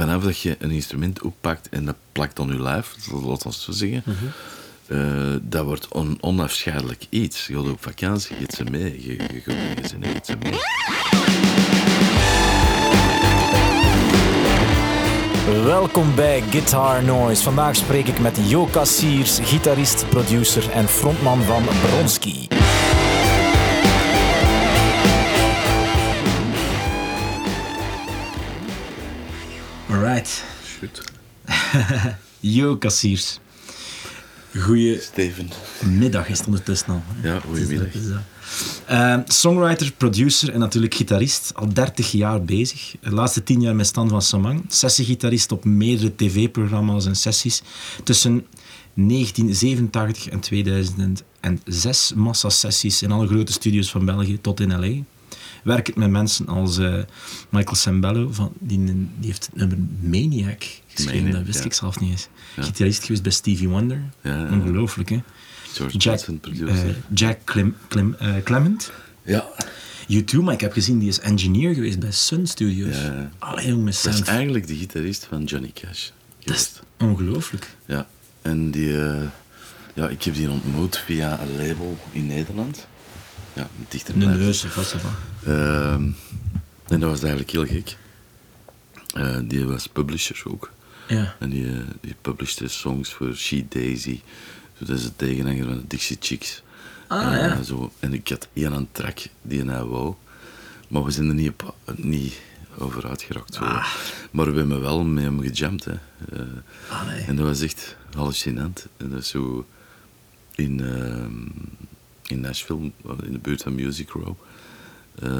vanaf dat je een instrument oppakt en dat plakt aan je lijf, laat ons zo zeggen, eh, dat wordt on, onafscheidelijk iets. Je gaat op vakantie, je ze mee, je, je gaat ergens en je ze mee. Welkom bij Guitar Noise. Vandaag spreek ik met Jo Kassiers, gitarist, producer en frontman van Bronski. Goed. Jo Kassiers. Goeie Steven. middag is het ondertussen al. Ja, goedemiddag. Het is dat, het is dat. Eh, songwriter, producer en natuurlijk gitarist. Al 30 jaar bezig. De laatste 10 jaar met Stan van Samang. Sessiegitarist op meerdere tv-programma's en sessies. Tussen 1987 en 2006 massa-sessies in alle grote studios van België tot in L.A. Werkend met mensen als eh, Michael Sambello, van, die, die heeft het nummer Maniac geschreven. Maniac, dat wist ja. ik zelf niet eens. Ja. Gitarist geweest bij Stevie Wonder. Ongelooflijk, hè? George Jack, eh, Jack Clem, Clem, eh, Clement. ja, U2, maar ik heb gezien, die is engineer geweest bij Sun Studios. Ja. Allee, jong, met dat is eigenlijk de gitarist van Johnny Cash. Dat is ongelooflijk. Ja, en die, ja, ik heb die ontmoet via een label in Nederland. Ja, dichter Een neus, of wat Ehm, en dat was eigenlijk heel gek. Eh, die was publisher ook. Ja. En die, eh, die publishte songs voor She Daisy. Zo, dat is de tegenhanger van de Dixie Chicks. Ah, ja. eh, zo, en ik had één aan track die hij wou. Maar we zijn er niet, op, niet over uitgeraakt. Zo. Ah. Maar we hebben wel met hem gejamd. Hè. Ah, nee. en dat was echt hallucinant. En dat is zo in, ehm, in Nashville, in de buurt van Music Row. Eh,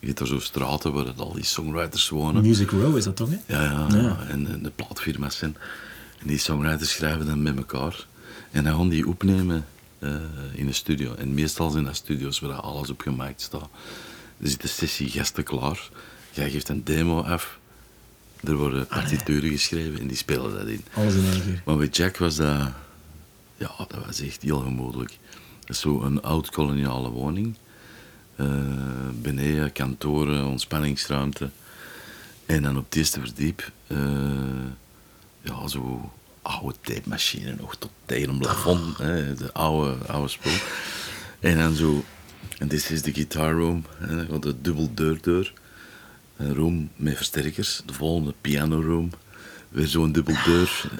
je hebt daar zo straten waar al die songwriters wonen. Music Row is dat toch, hè? Ja, ja, Ja. En, en de plaatfirma's zijn. En die songwriters schrijven dan met elkaar. En dan gaan die opnemen eh, in de studio. En meestal zijn dat studio's waar alles op gemaakt staat. Er zit een sessie gasten klaar. Jij geeft een demo af. Er worden partituren geschreven en die spelen dat in. Alles in één keer. Maar bij Jack was dat... Ja, dat was echt heel gemoedelijk. Dat is zo een oud-koloniale woning. Eh, beneden kantoren, ontspanningsruimte. En dan op het eerste verdiep... eh, ja, zo oude tapemachine nog tot tegen een plafond. Hè, de oude, oude spul. En dan zo... En dit is de guitar room. Hè, de dubbel deurdeur. Een room met versterkers. De volgende piano room. Weer zo'n dubbel deur.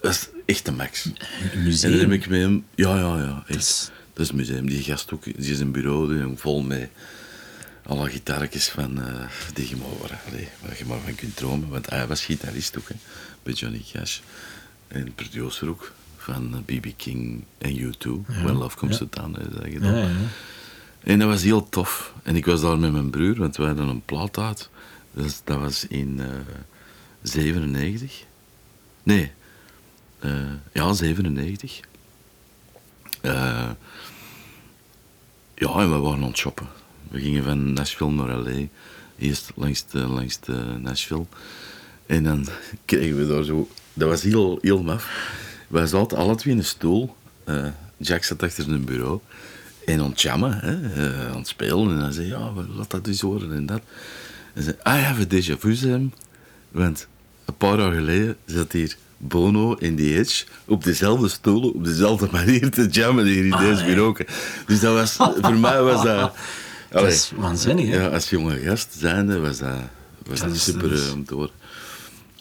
Dat is echt een max. Een En dan heb ik met hem... Ja, ja, ja. Echt. Dat is- het museum. Die gast ook. Die is een bureau vol met alle gitaartjes van... eh die je maar, waar, allee, waar je maar van kunt dromen. Want hij was gitarist ook, hè. Bij Johnny Cash. En producer ook. Van B.B. King en U2. When Love Comes ja. to Town. dat gedaan. Ja, ja, ja. En dat was heel tof. En ik was daar met mijn broer, want we hadden een plaat uit. Dus dat was in eh 97. Nee, eh, ja, 97. Eh, ja, en we waren aan het shoppen. We gingen van Nashville naar L.A. Eerst langs, de, langs de Nashville. En dan kregen we daar zo... Dat was heel, heel maf. Wij zaten alle twee in een stoel. Eh, Jack zat achter een bureau. En aan hè, eh, aan het spelen. En hij zei, ja, laat dat eens horen en dat. En zei, I have a déjà vu, hem. Want een paar jaar geleden zat hier Bono in The Edge op dezelfde stoelen, op dezelfde manier te jammen hier in deze bureau. Dus dat was, voor mij was dat... Dat is waanzinnig, hè? ja, als jonge gast zijnde was dat, was dat Dat super is- eh, om te horen.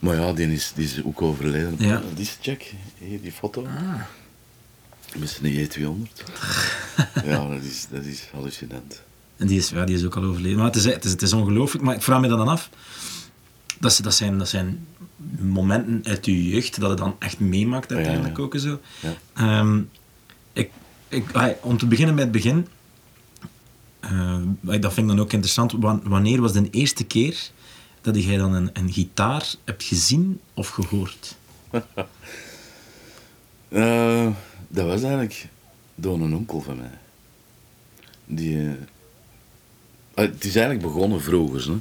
Maar ja, die is, die is ook overleden. Ja. Die is Jack, hier die foto. Ah. Met een J200. ja, dat is, dat is hallucinant. En die is, ja, die is ook al overleden. Maar het is, het is, het is ongelooflijk. Maar ik vraag me dan af. Dat, dat, zijn, dat zijn momenten uit je jeugd dat je dan echt meemaakt uiteindelijk ook en zo. Ehm, ik, ik, om te beginnen met het begin. eh, dat vind ik dan ook interessant. Wan- Wanneer was de eerste keer dat jij dan een, een gitaar hebt gezien of gehoord? Eh, dat was eigenlijk door een onkel van mij. Die, eh, het is eigenlijk begonnen vroeger. Hè.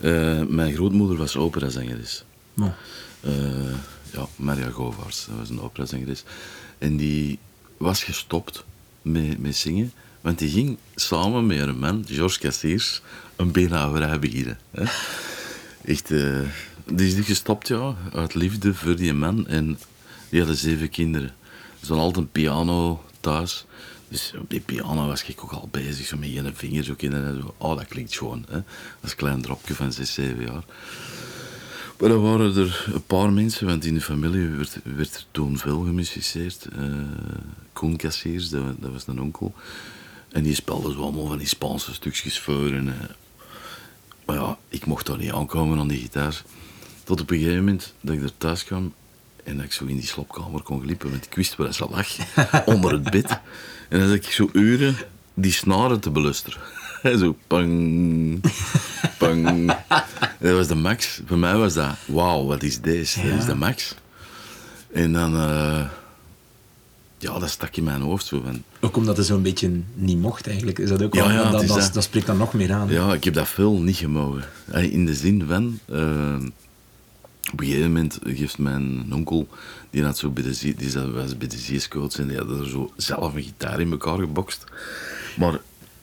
Eh, mijn grootmoeder was operazangeres. Eh, ja, Maria Govaerts, dat was een operazangeres. En die was gestopt met, met zingen, want die ging samen met haar man, Georges Cassiers, een beenhouwerij beginnen. Hè. Echt, eh, die is niet gestopt, ja. Uit liefde voor die man. En die hadden zeven kinderen. Ze hadden altijd een piano thuis. Dus op die piano was ik ook al bezig, zo met je vinger zo kinderen. Zo. Oh, dat klinkt gewoon, hè. Als klein dropje van zes, zeven jaar. Maar dan waren er een paar mensen, want in de familie werd, werd er toen veel gemusiceerd. Uh, Koen Cassiers, dat, dat, was een onkel. En die speelde zo allemaal van die Spaanse stukjes voor. En, uh, maar ja, ik mocht daar niet aankomen aan die gitaar. Tot op een gegeven moment dat ik er thuis kwam en dat ik zo in die slopkamer kon glippen, want ik wist waar ze lag, onder het bed. En dan had ik zo uren die snaren te belusteren. zo pang, pang. Dat was de max. Voor mij was dat, wauw, wat is deze? Dat is de max. En dan, uh, ja, dat stak in mijn hoofd zo van. Ook omdat het zo'n beetje niet mocht eigenlijk. Is dat ook ja, ja, dat, dat, dat, spreekt dan nog meer aan. Ja, ik heb dat veel niet gemogen. In de zin van, uh, op een gegeven moment geeft mijn onkel, die, had zo bij de, die was bij de en die had er zo zelf een gitaar in elkaar gebokst. Maar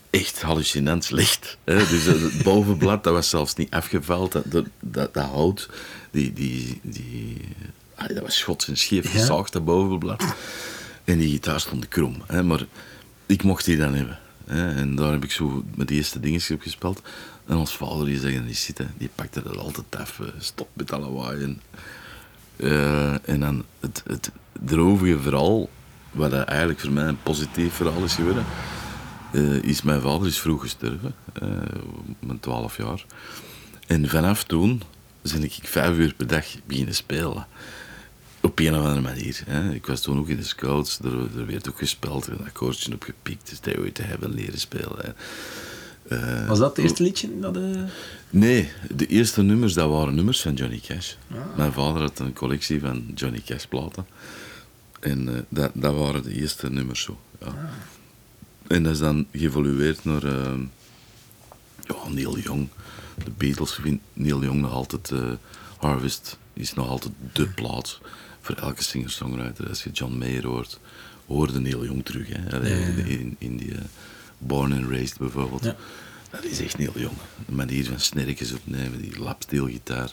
echt hallucinant slecht. Hè? Dus het bovenblad, dat was zelfs niet afgeveld. Dat, dat, dat, dat hout, die, die, die, dat was schots en scheef gezaagd, dat bovenblad. En die gitaar stond krom. Hè? Maar ik mocht die dan hebben. Hè? En daar heb ik zo met de eerste dingen op gespeeld. En ons vader die zei, niet zitten. Die pakte dat altijd af. Stop met alle waaien. Uh, en dan het, het drovige verhaal, wat eigenlijk voor mij een positief verhaal is geworden, uh, is mijn vader is vroeg gestorven, uh, mijn twaalf jaar. En vanaf toen ben ik vijf uur per dag beginnen spelen. Op een of andere manier. Hè. Ik was toen ook in de scouts, er, er werd ook gespeeld, een akkoordje op gepikt, dus dat ooit te hebben leren spelen. Hè. Uh, was dat het eerste liedje? Dat, uh... Nee, de eerste nummers dat waren nummers van Johnny Cash. Ah. Mijn vader had een collectie van Johnny Cash platen. En uh, dat, dat waren de eerste nummers zo. Ja. Ah. En dat is dan geëvolueerd naar ja, Neil Young. De Beatles vindt Neil Young nog altijd... Harvest is nog altijd de plaats voor elke singer-songwriter. Als je John Mayer hoort, hoorde Neil Young terug. Hè? In, in die... Born and Raised bijvoorbeeld. Ja. Dat is echt heel jong. De manier van snerkjes opnemen, die lapsteelgitaar.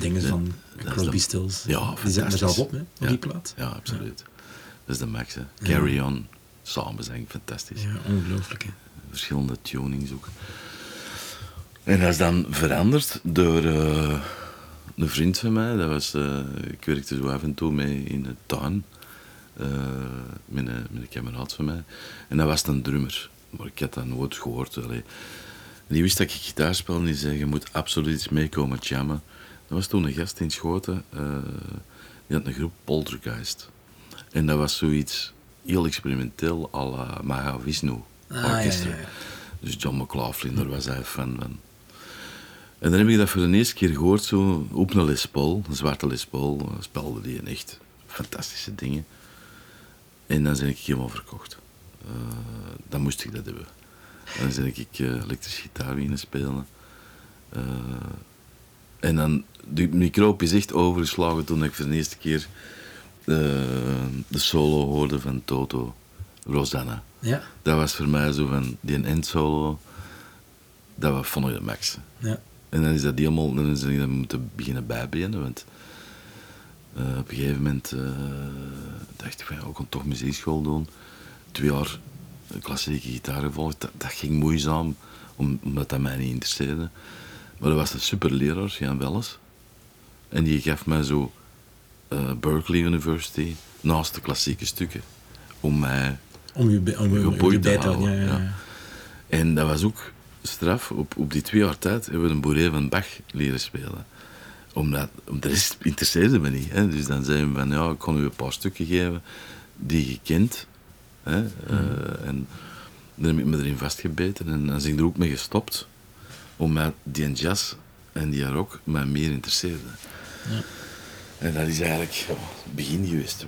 Dingen van Crosby, Stills. Ja, Die zetten er zelf op, hè, op ja. die plaat. Ja, absoluut. Dat is de max. Hè. Carry On, samen zijn fantastisch. Ja, ongelooflijk. Hè. Verschillende tunings ook. En dat is dan veranderd door uh, een vriend van mij. Dat was, uh, ik werkte zo af en toe mee in de tuin. Uh, met, een, met een kameraad van mij. En dat was een drummer. Maar ik had dat nooit gehoord. Allee. Die wist dat ik gitaar speelde en die zei, je moet absoluut iets meekomen jammen. Dat was toen een gast in Schoten. Uh, die had een groep Poltergeist. En dat was zoiets heel experimenteel à la ah, Orchestra. Ja, ja, dus John McLaughlin, daar was hij fan van. En dan heb ik dat voor de eerste keer gehoord, zo op een Les Paul, een zwarte Les Paul, speelde die echt fantastische dingen. En dan ben ik helemaal verkocht. Uh, dan moest ik dat hebben. Dan ben ik uh, elektrische gitaar beginnen spelen. Uh, en dan, de microop is echt overgeslagen toen ik voor de eerste keer de solo hoorde van Toto, Rosanna. Ja. Dat was voor mij zo van, die endsolo, dat was, vond ik de max. Ja. En dan is dat helemaal, dan is dat moeten beginnen bijbenen, want op een gegeven moment dacht ik van, ja, ik kon toch muziekschool doen twee jaar klassieke gitaar gevolgd. Dat, dat ging moeizaam, omdat dat mij niet interesseerde. Maar er was een super leraar, Jan Welles. En die gaf mij zo uh, Berkeley University naast de klassieke stukken. Om mij om je, om, te houden. Ja, ja, ja. En dat was ook straf. Op, op die twee jaar tijd hebben we een boeré van Bach leren spelen. Omdat, om de rest interesseerde me niet. Hè. Dus dan zeiden we van, ja, ik kon u een paar stukken geven die je kent. Hè? Uh, en dan heb ik me erin vastgebeten en dan ben ik er ook mee gestopt. Omdat die jazz en die rock mij meer interesseerden. Ja. En dat is eigenlijk het begin geweest.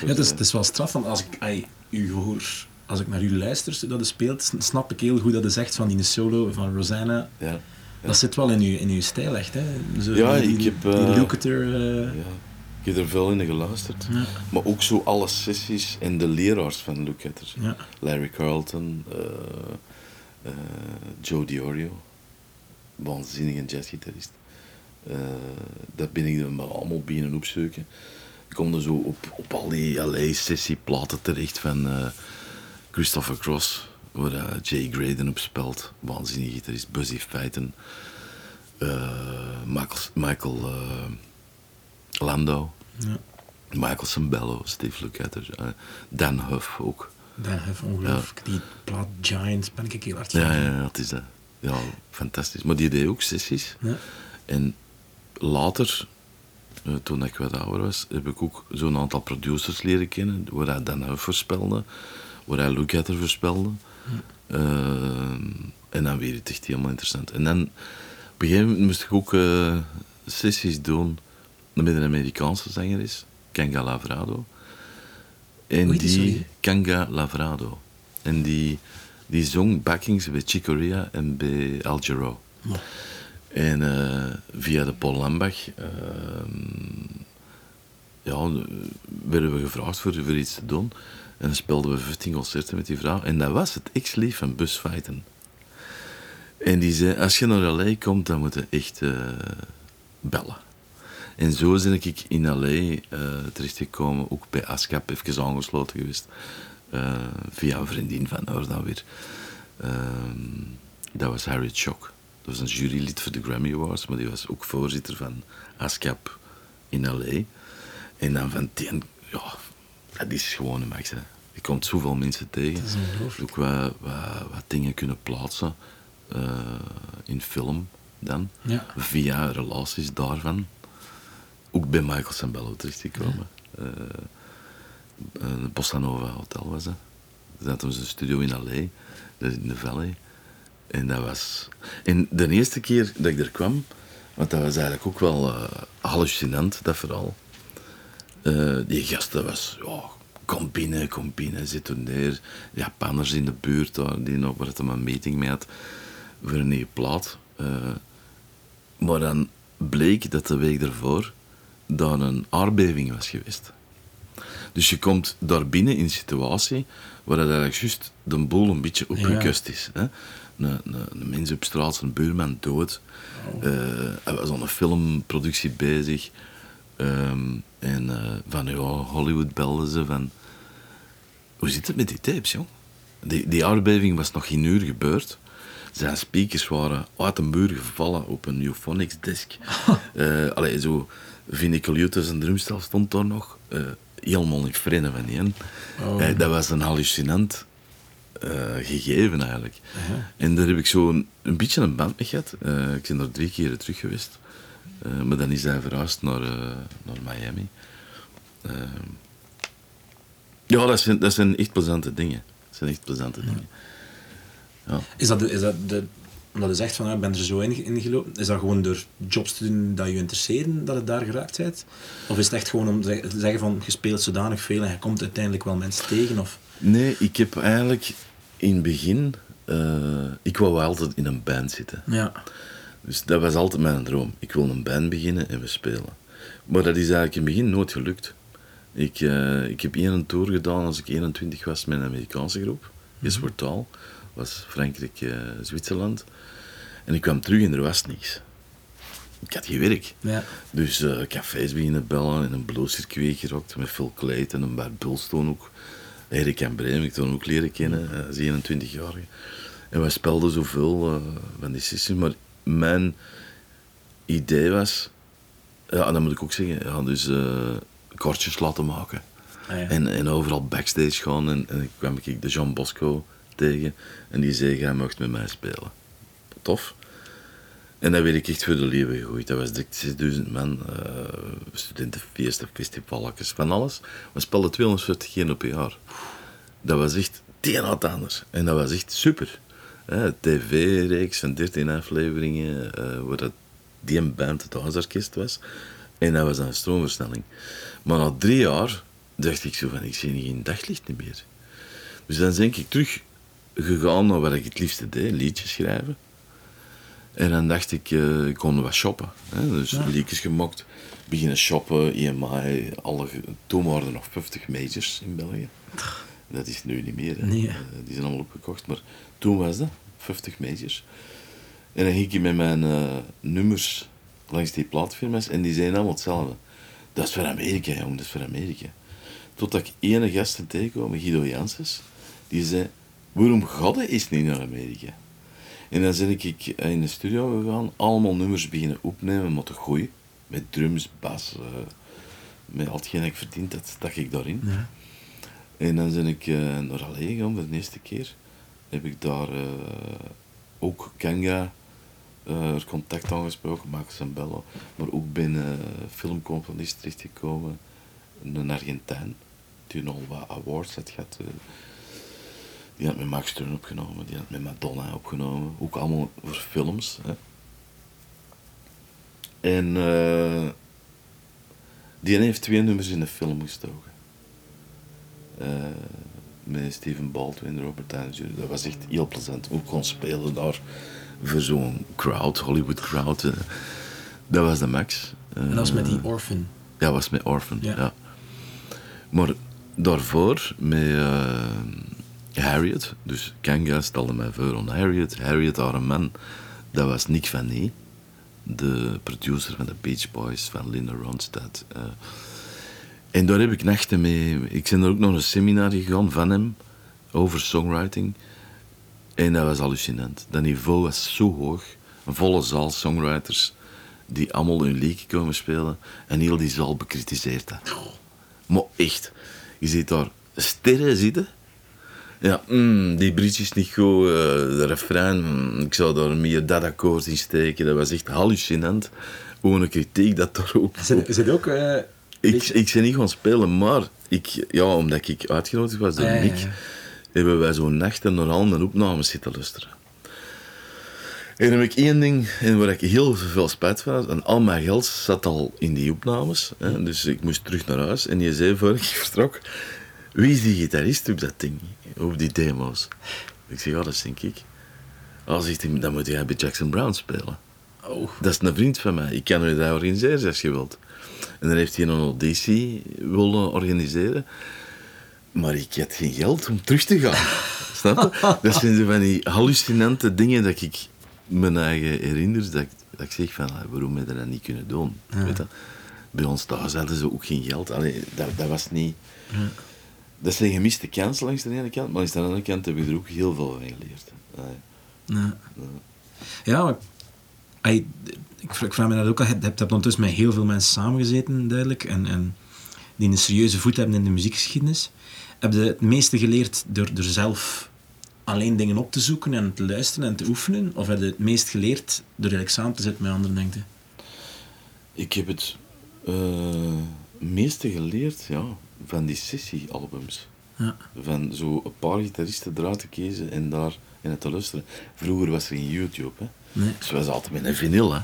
Ja, het is, het is wel straf, want als ik u hoor, als ik naar u luister, dat je speelt, snap ik heel goed dat je zegt van die solo van Rosanna. Ja. Dat zit wel in uw, in uw stijl echt, hè? Zo, ja, die, ik heb... Uh, die uh, ja. Ik heb er veel in geluisterd. Ja. Maar ook zo alle sessies en de leraars van Luke ja. Larry Carlton, uh, uh, Joe Diorio, waanzinnige jazzgitarist. Uh, dat ben ik dan allemaal beginnen opzoeken. Ik kom dan zo op, op al die LA-sessieplaten terecht van Christopher Cross, waar Jay Graydon op speelt. Waanzinnige gitarist. Buzzy Feiten. Michael, Michael Landau. Ja. Michael Sambello, Steve Lukather. Dan Huff ook. Dan Huff, ongelooflijk. Die plaat Giant ben ik heel hard Ja, ja, ja, dat is dat. Ja, fantastisch. Maar die deed ook sessies. Ja. En later, eh, toen ik wat ouder was, heb ik ook zo'n aantal producers leren kennen, waar hij Dan Huff voorspelde, waar hij Lukather voorspelde. Ja. Uh, en dan weer het echt helemaal interessant. En dan, op een gegeven moment moest ik ook uh, sessies doen met een Amerikaanse zanger is, Kanga Lavrado. En die, Kanga Lavrado. En die, die zong backings bij Chicoria en bij Al Jarreau. En uh, via de Paul Lambach uh, ja, werden we gevraagd voor, voor iets te doen. En dan speelden we 15 concerten met die vrouw. En dat was het ex-lief van Busfeiten. En die zei, als je naar L.A. komt, dan moet je echt uh, bellen. En zo ben ik in L.A. Uh, terechtgekomen, ook bij ASCAP even aangesloten geweest. Uh, via een vriendin van haar dan weer. Ehm, dat was Harriet Shock. Dat was een jurylid voor de Grammy Awards, maar die was ook voorzitter van ASCAP in L.A. En dan van tien, ja, dat is gewoon een max. Hè. Je komt zoveel mensen tegen. Ook wat, wat, wat, dingen kunnen plaatsen uh, in film dan. Ja. Via relaties daarvan. Ook bij Michael Sambello terechtgekomen. Ja. Uh, een Bossa Nova Hotel was dat. Dat was een studio in L.A., in de Valley. En dat was... En de eerste keer dat ik er kwam, want dat was eigenlijk ook wel uh, hallucinant, dat. Uh, die gasten was, ja, kom binnen, kom binnen, zit er neer. Japanners in de buurt, daar, die nog het een meeting mee voor een nieuwe plaat. Maar dan bleek dat de week ervoor daar een aardbeving was geweest. Dus je komt daar binnen in een situatie waar dat eigenlijk juist de boel een beetje opgekust is. Hè? Een, een, een, mens op straat, zijn buurman dood. Oh. Uh, hij was aan een filmproductie bezig. Um, en uh, van ja, Hollywood belden ze van... Hoe zit het met die tapes, jong? Die, die aardbeving was nog geen uur gebeurd. Zijn speakers waren uit een muur gevallen op een Euphonics disc. uh, allee, zo... Vinnie Colute, zijn drumstel stond daar nog. Uh, helemaal in frennen van die. Oh. Uh, dat was een hallucinant uh, gegeven eigenlijk. -huh. En daar heb ik zo een, een, beetje een band mee gehad. Ik ben er drie keer terug geweest. Maar dan is hij verhuisd naar, naar Miami. ja, dat zijn, dat zijn echt plezante dingen. Dat zijn echt plezante dingen. Ja. Is, dat de, is dat de omdat je zegt van, ik ben er zo ingelopen, is dat gewoon door jobs te doen dat je interesseren, dat het daar geraakt bent? Of is het echt gewoon om te zeggen van, je speelt zodanig veel en je komt uiteindelijk wel mensen tegen? Of? Nee, ik heb eigenlijk in het begin... Uh, ik wou altijd in een band zitten. Ja. Dus dat was altijd mijn droom. Ik wil een band beginnen en we spelen. Maar dat is eigenlijk in het begin nooit gelukt. Ik, uh, ik heb één tour gedaan als ik 21 was met een Amerikaanse groep. Yes mm -hmm. was Frankrijk, uh, Zwitserland. En ik kwam terug en er was niks. Ik had geen werk. Ja. Dus uh, cafés beginnen bellen en een bluescircuit gerokt met Phil Clayton en een Bart Bulstone ook. Erik en Breem, ik toen ook leren kennen, uh, als 21-jarige. En wij spelden zoveel uh, van die sessies, maar mijn idee was, ja, dat moet ik ook zeggen, ja, dus uh, kortjes laten maken. Ah, ja. en, en overal backstage gaan en, en kwam ik de Jean Bosco tegen en die zei, jij mag met mij spelen tof. En dat werd ik echt voor de leven gegooid. Dat was direct 6000 man, uh, studentenfeesten, festivalletjes, van alles. We speelden 240 keer op een jaar. Dat was echt tien wat anders. En dat was echt super. TV-reeks van 13 afleveringen, uh, waar dat die band het huisorkest was. En dat was een stroomversnelling. Maar na drie jaar dacht ik zo van, ik zie geen daglicht meer. Dus dan denk ik terug gegaan naar wat ik het liefste deed, liedjes schrijven. En dan dacht ik, uh, ik kon wat shoppen. Hè? Dus ja. liedjes gemokt, beginnen shoppen, EMI, alle, toen waren er nog 50 majors in België. Dat is nu niet meer. Nee. Uh, die zijn allemaal opgekocht, maar toen was dat, 50 majors. En dan ging ik met mijn uh, nummers langs die plaatfirma's en die zeiden allemaal hetzelfde. Dat is voor Amerika, jong, dat is voor Amerika. Totdat ik ene gasten tegenkwam, Guido Janssens, die zei, waarom gadde is niet naar Amerika? En dan ben ik in de studio gegaan, allemaal nummers beginnen opnemen, maar te gooien. Met drums, bas, uh, met al hetgeen ik verdiend dat stak ik daarin. Ja. En dan ben ik uh, naar Allee gegaan voor de eerste keer. Heb ik daar uh, ook Kanga er contact aangesproken, Max en Bello. Maar ook binnen filmcomponist terechtgekomen, een Argentijn, die al wat awards had gehad. Die had met Max Turn opgenomen, die had met Madonna opgenomen. Ook allemaal voor films. Hè. En uh, die heeft twee nummers in de film gestoken. Uh, met Steven Baldwin, Robert Downey Jr. Dat was echt heel plezant. Ook kon spelen daar voor zo'n crowd, Hollywood crowd. Uh, dat was de max. en dat was met die Orphan? Ja, was met Orphan, ja. ja. Maar daarvoor met Harriet, dus Kanga stelde mij voor aan Harriet. Harriet, haar man, dat was Nick Van Nee, de producer van de Beach Boys, van Linda Ronstadt. Uh, en daar heb ik nachten mee. Ik ben er ook nog een seminar gegaan van hem over songwriting. En dat was hallucinant. Dat niveau was zo hoog. Een volle zaal songwriters die allemaal hun liedje komen spelen. En heel die zaal bekritiseert dat. Maar echt, je ziet daar sterren zitten ja, mm, die bridge is niet goed. Uh, de refrein, mm, ik zou daar meer dat akkoord in steken. Dat was echt hallucinant. Gewoon een kritiek dat er ook... Is het, ook... Uh, ik, ik ben niet gaan spelen, maar ik, ja, omdat ik uitgenodigd was door ah, Nick, hebben wij zo'n nacht en al mijn opnames zitten luisteren. En dan heb ik één ding en waar ik heel veel spijt van had. En al mijn geld zat al in die opnames. Hè, dus ik moest terug naar huis. En je zei voor ik vertrok: Wie is die gitarist op dat ding? Op die demo's. Ik zeg, ja, dat denk ik. Als ik dan moet jij bij Jackson Brown spelen. Oh. Dat is een vriend van mij. Ik kan je dat organiseren als je wilt. En dan heeft hij een auditie willen organiseren. Maar ik had geen geld om terug te gaan. Snap je? Dat zijn van die hallucinante dingen dat ik mijn eigen herinner. Dat ik, dat ik zeg van, ah, waarom heb je dat niet kunnen doen? Weet je? Bij ons thuis hadden ze ook geen geld. Allee, dat, dat was niet... Ja dat zijn gemiste kansen langs de ene kant, maar langs de andere kant heb ik er ook heel veel van geleerd. Ja, ja. ja ik, ik vraag me dat ook al. Je hebt ondertussen met heel veel mensen samengezeten, duidelijk, en, en die een serieuze voet hebben in de muziekgeschiedenis. Heb je het meeste geleerd door, door zelf alleen dingen op te zoeken en te luisteren en te oefenen? Of heb je het meest geleerd door eigenlijk samen te zitten met anderen, denk je? Ik heb het uh, meeste geleerd, ja, van die sessiealbums. Ja. Van zo een paar gitaristen eruit te kiezen en daar in het te luisteren. Vroeger was er geen YouTube, hè. Nee. Dus was altijd met een vinyl, hè.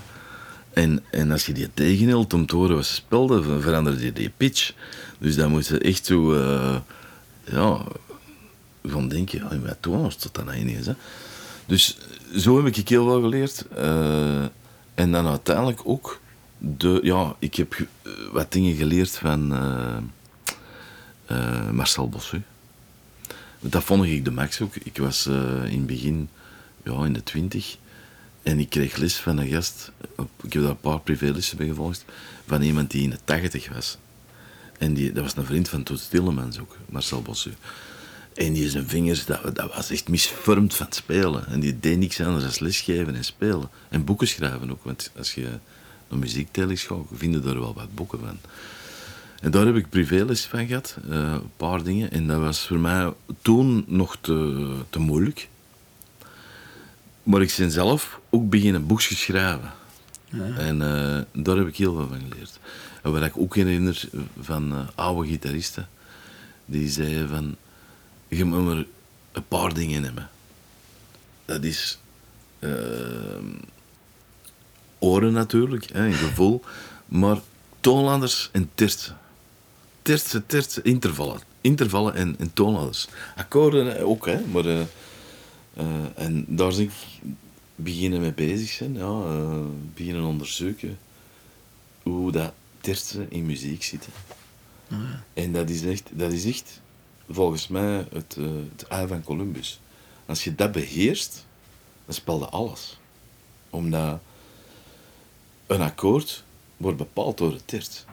En, en als je die tegenhield om te horen wat ze speelden, veranderde je die pitch. Dus dan moet je echt zo... Uh, ja... Gaan denken, ja, wat toen tot dan ineens, hè. Dus zo heb ik heel veel geleerd. Uh, en dan uiteindelijk ook... De, ja, ik heb uh, wat dingen geleerd van uh, Marcel Bossu. Dat vond ik de max ook. Ik was uh, in het begin ja, in de twintig en ik kreeg les van een gast, ik heb daar een paar privélessen bij gevolgd, van iemand die in de tachtig was. En die, dat was een vriend van Toet Stillemans ook, Marcel Bossu. En die zijn vingers, dat, dat was echt misvormd van het spelen. En die deed niks anders dan lesgeven en spelen. En boeken schrijven ook, want als je naar muziektelers gaat, vinden er wel wat boeken van. En daar heb ik privéles van gehad, uh, een paar dingen. En dat was voor mij toen nog te, te moeilijk. Maar ik ben zelf ook beginnen boekjes schrijven. Ja. En uh, daar heb ik heel veel van geleerd. En wat ik ook herinner van uh, oude gitaristen, die zeiden van, je moet maar een paar dingen hebben. Dat is oren natuurlijk, hè, een gevoel, maar toonlanders en tertsen tertsen, tertsen, intervallen. Intervallen en, en toonladders. Akkoorden ook, hè, maar... Uh, uh, en daar zeg ik beginnen mee bezig zijn, ja, beginnen onderzoeken hoe dat tertsen in muziek zitten. Oh ja. En dat is, echt, dat is echt, volgens mij, het, uh, het ei van Columbus. Als je dat beheerst, dan speel je alles. Omdat een akkoord wordt bepaald door het terts.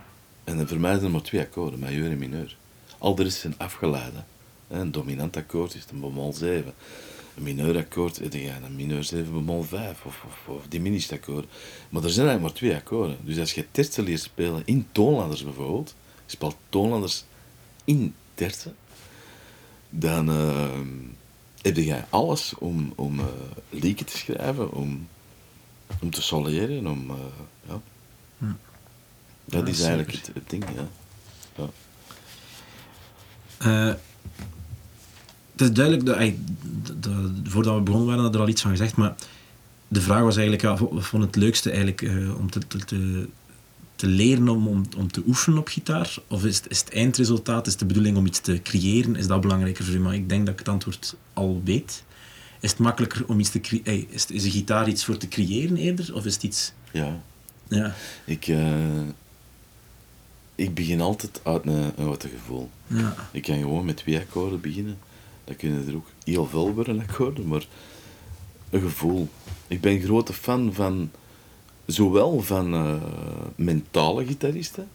En dan voor mij zijn er maar twee akkoorden, majeur en mineur. Al de rest zijn afgeleiden. Hè, Een dominant akkoord is een bemol 7. Een mineurakkoord heb je een mineur 7 bemol 5 of, of, of diminished akkoord. Maar er zijn eigenlijk maar twee akkoorden. Dus als je tertsen leert spelen in toonladders bijvoorbeeld, je speelt toonladders in tertsen, dan eh, heb je alles om, om eh, lieken te schrijven, om, om te soleren, om... eh, ja. Dat is eigenlijk het, het ding, ja. ja. Eh, het is duidelijk, dat, ey, d- d- voordat we begonnen waren, had er al iets van gezegd, maar de vraag was eigenlijk, ja, wat vond het leukste eigenlijk eh, om te, te, te, te leren om, om, om te oefenen op gitaar? Of is het, is het eindresultaat, is de bedoeling om iets te creëren, is dat belangrijker voor u? Maar ik denk dat ik het antwoord al weet. Is het makkelijker om iets te creëren? Is, is een gitaar iets voor te creëren eerder? Of is het iets... ja. Ja, Ik, eh, ik begin altijd uit een, een gevoel. ja, Ik kan gewoon met twee akkoorden beginnen. Dan kunnen er ook heel veel worden akkoorden, maar een gevoel. Ik ben grote fan van zowel van eh, mentale gitaristen,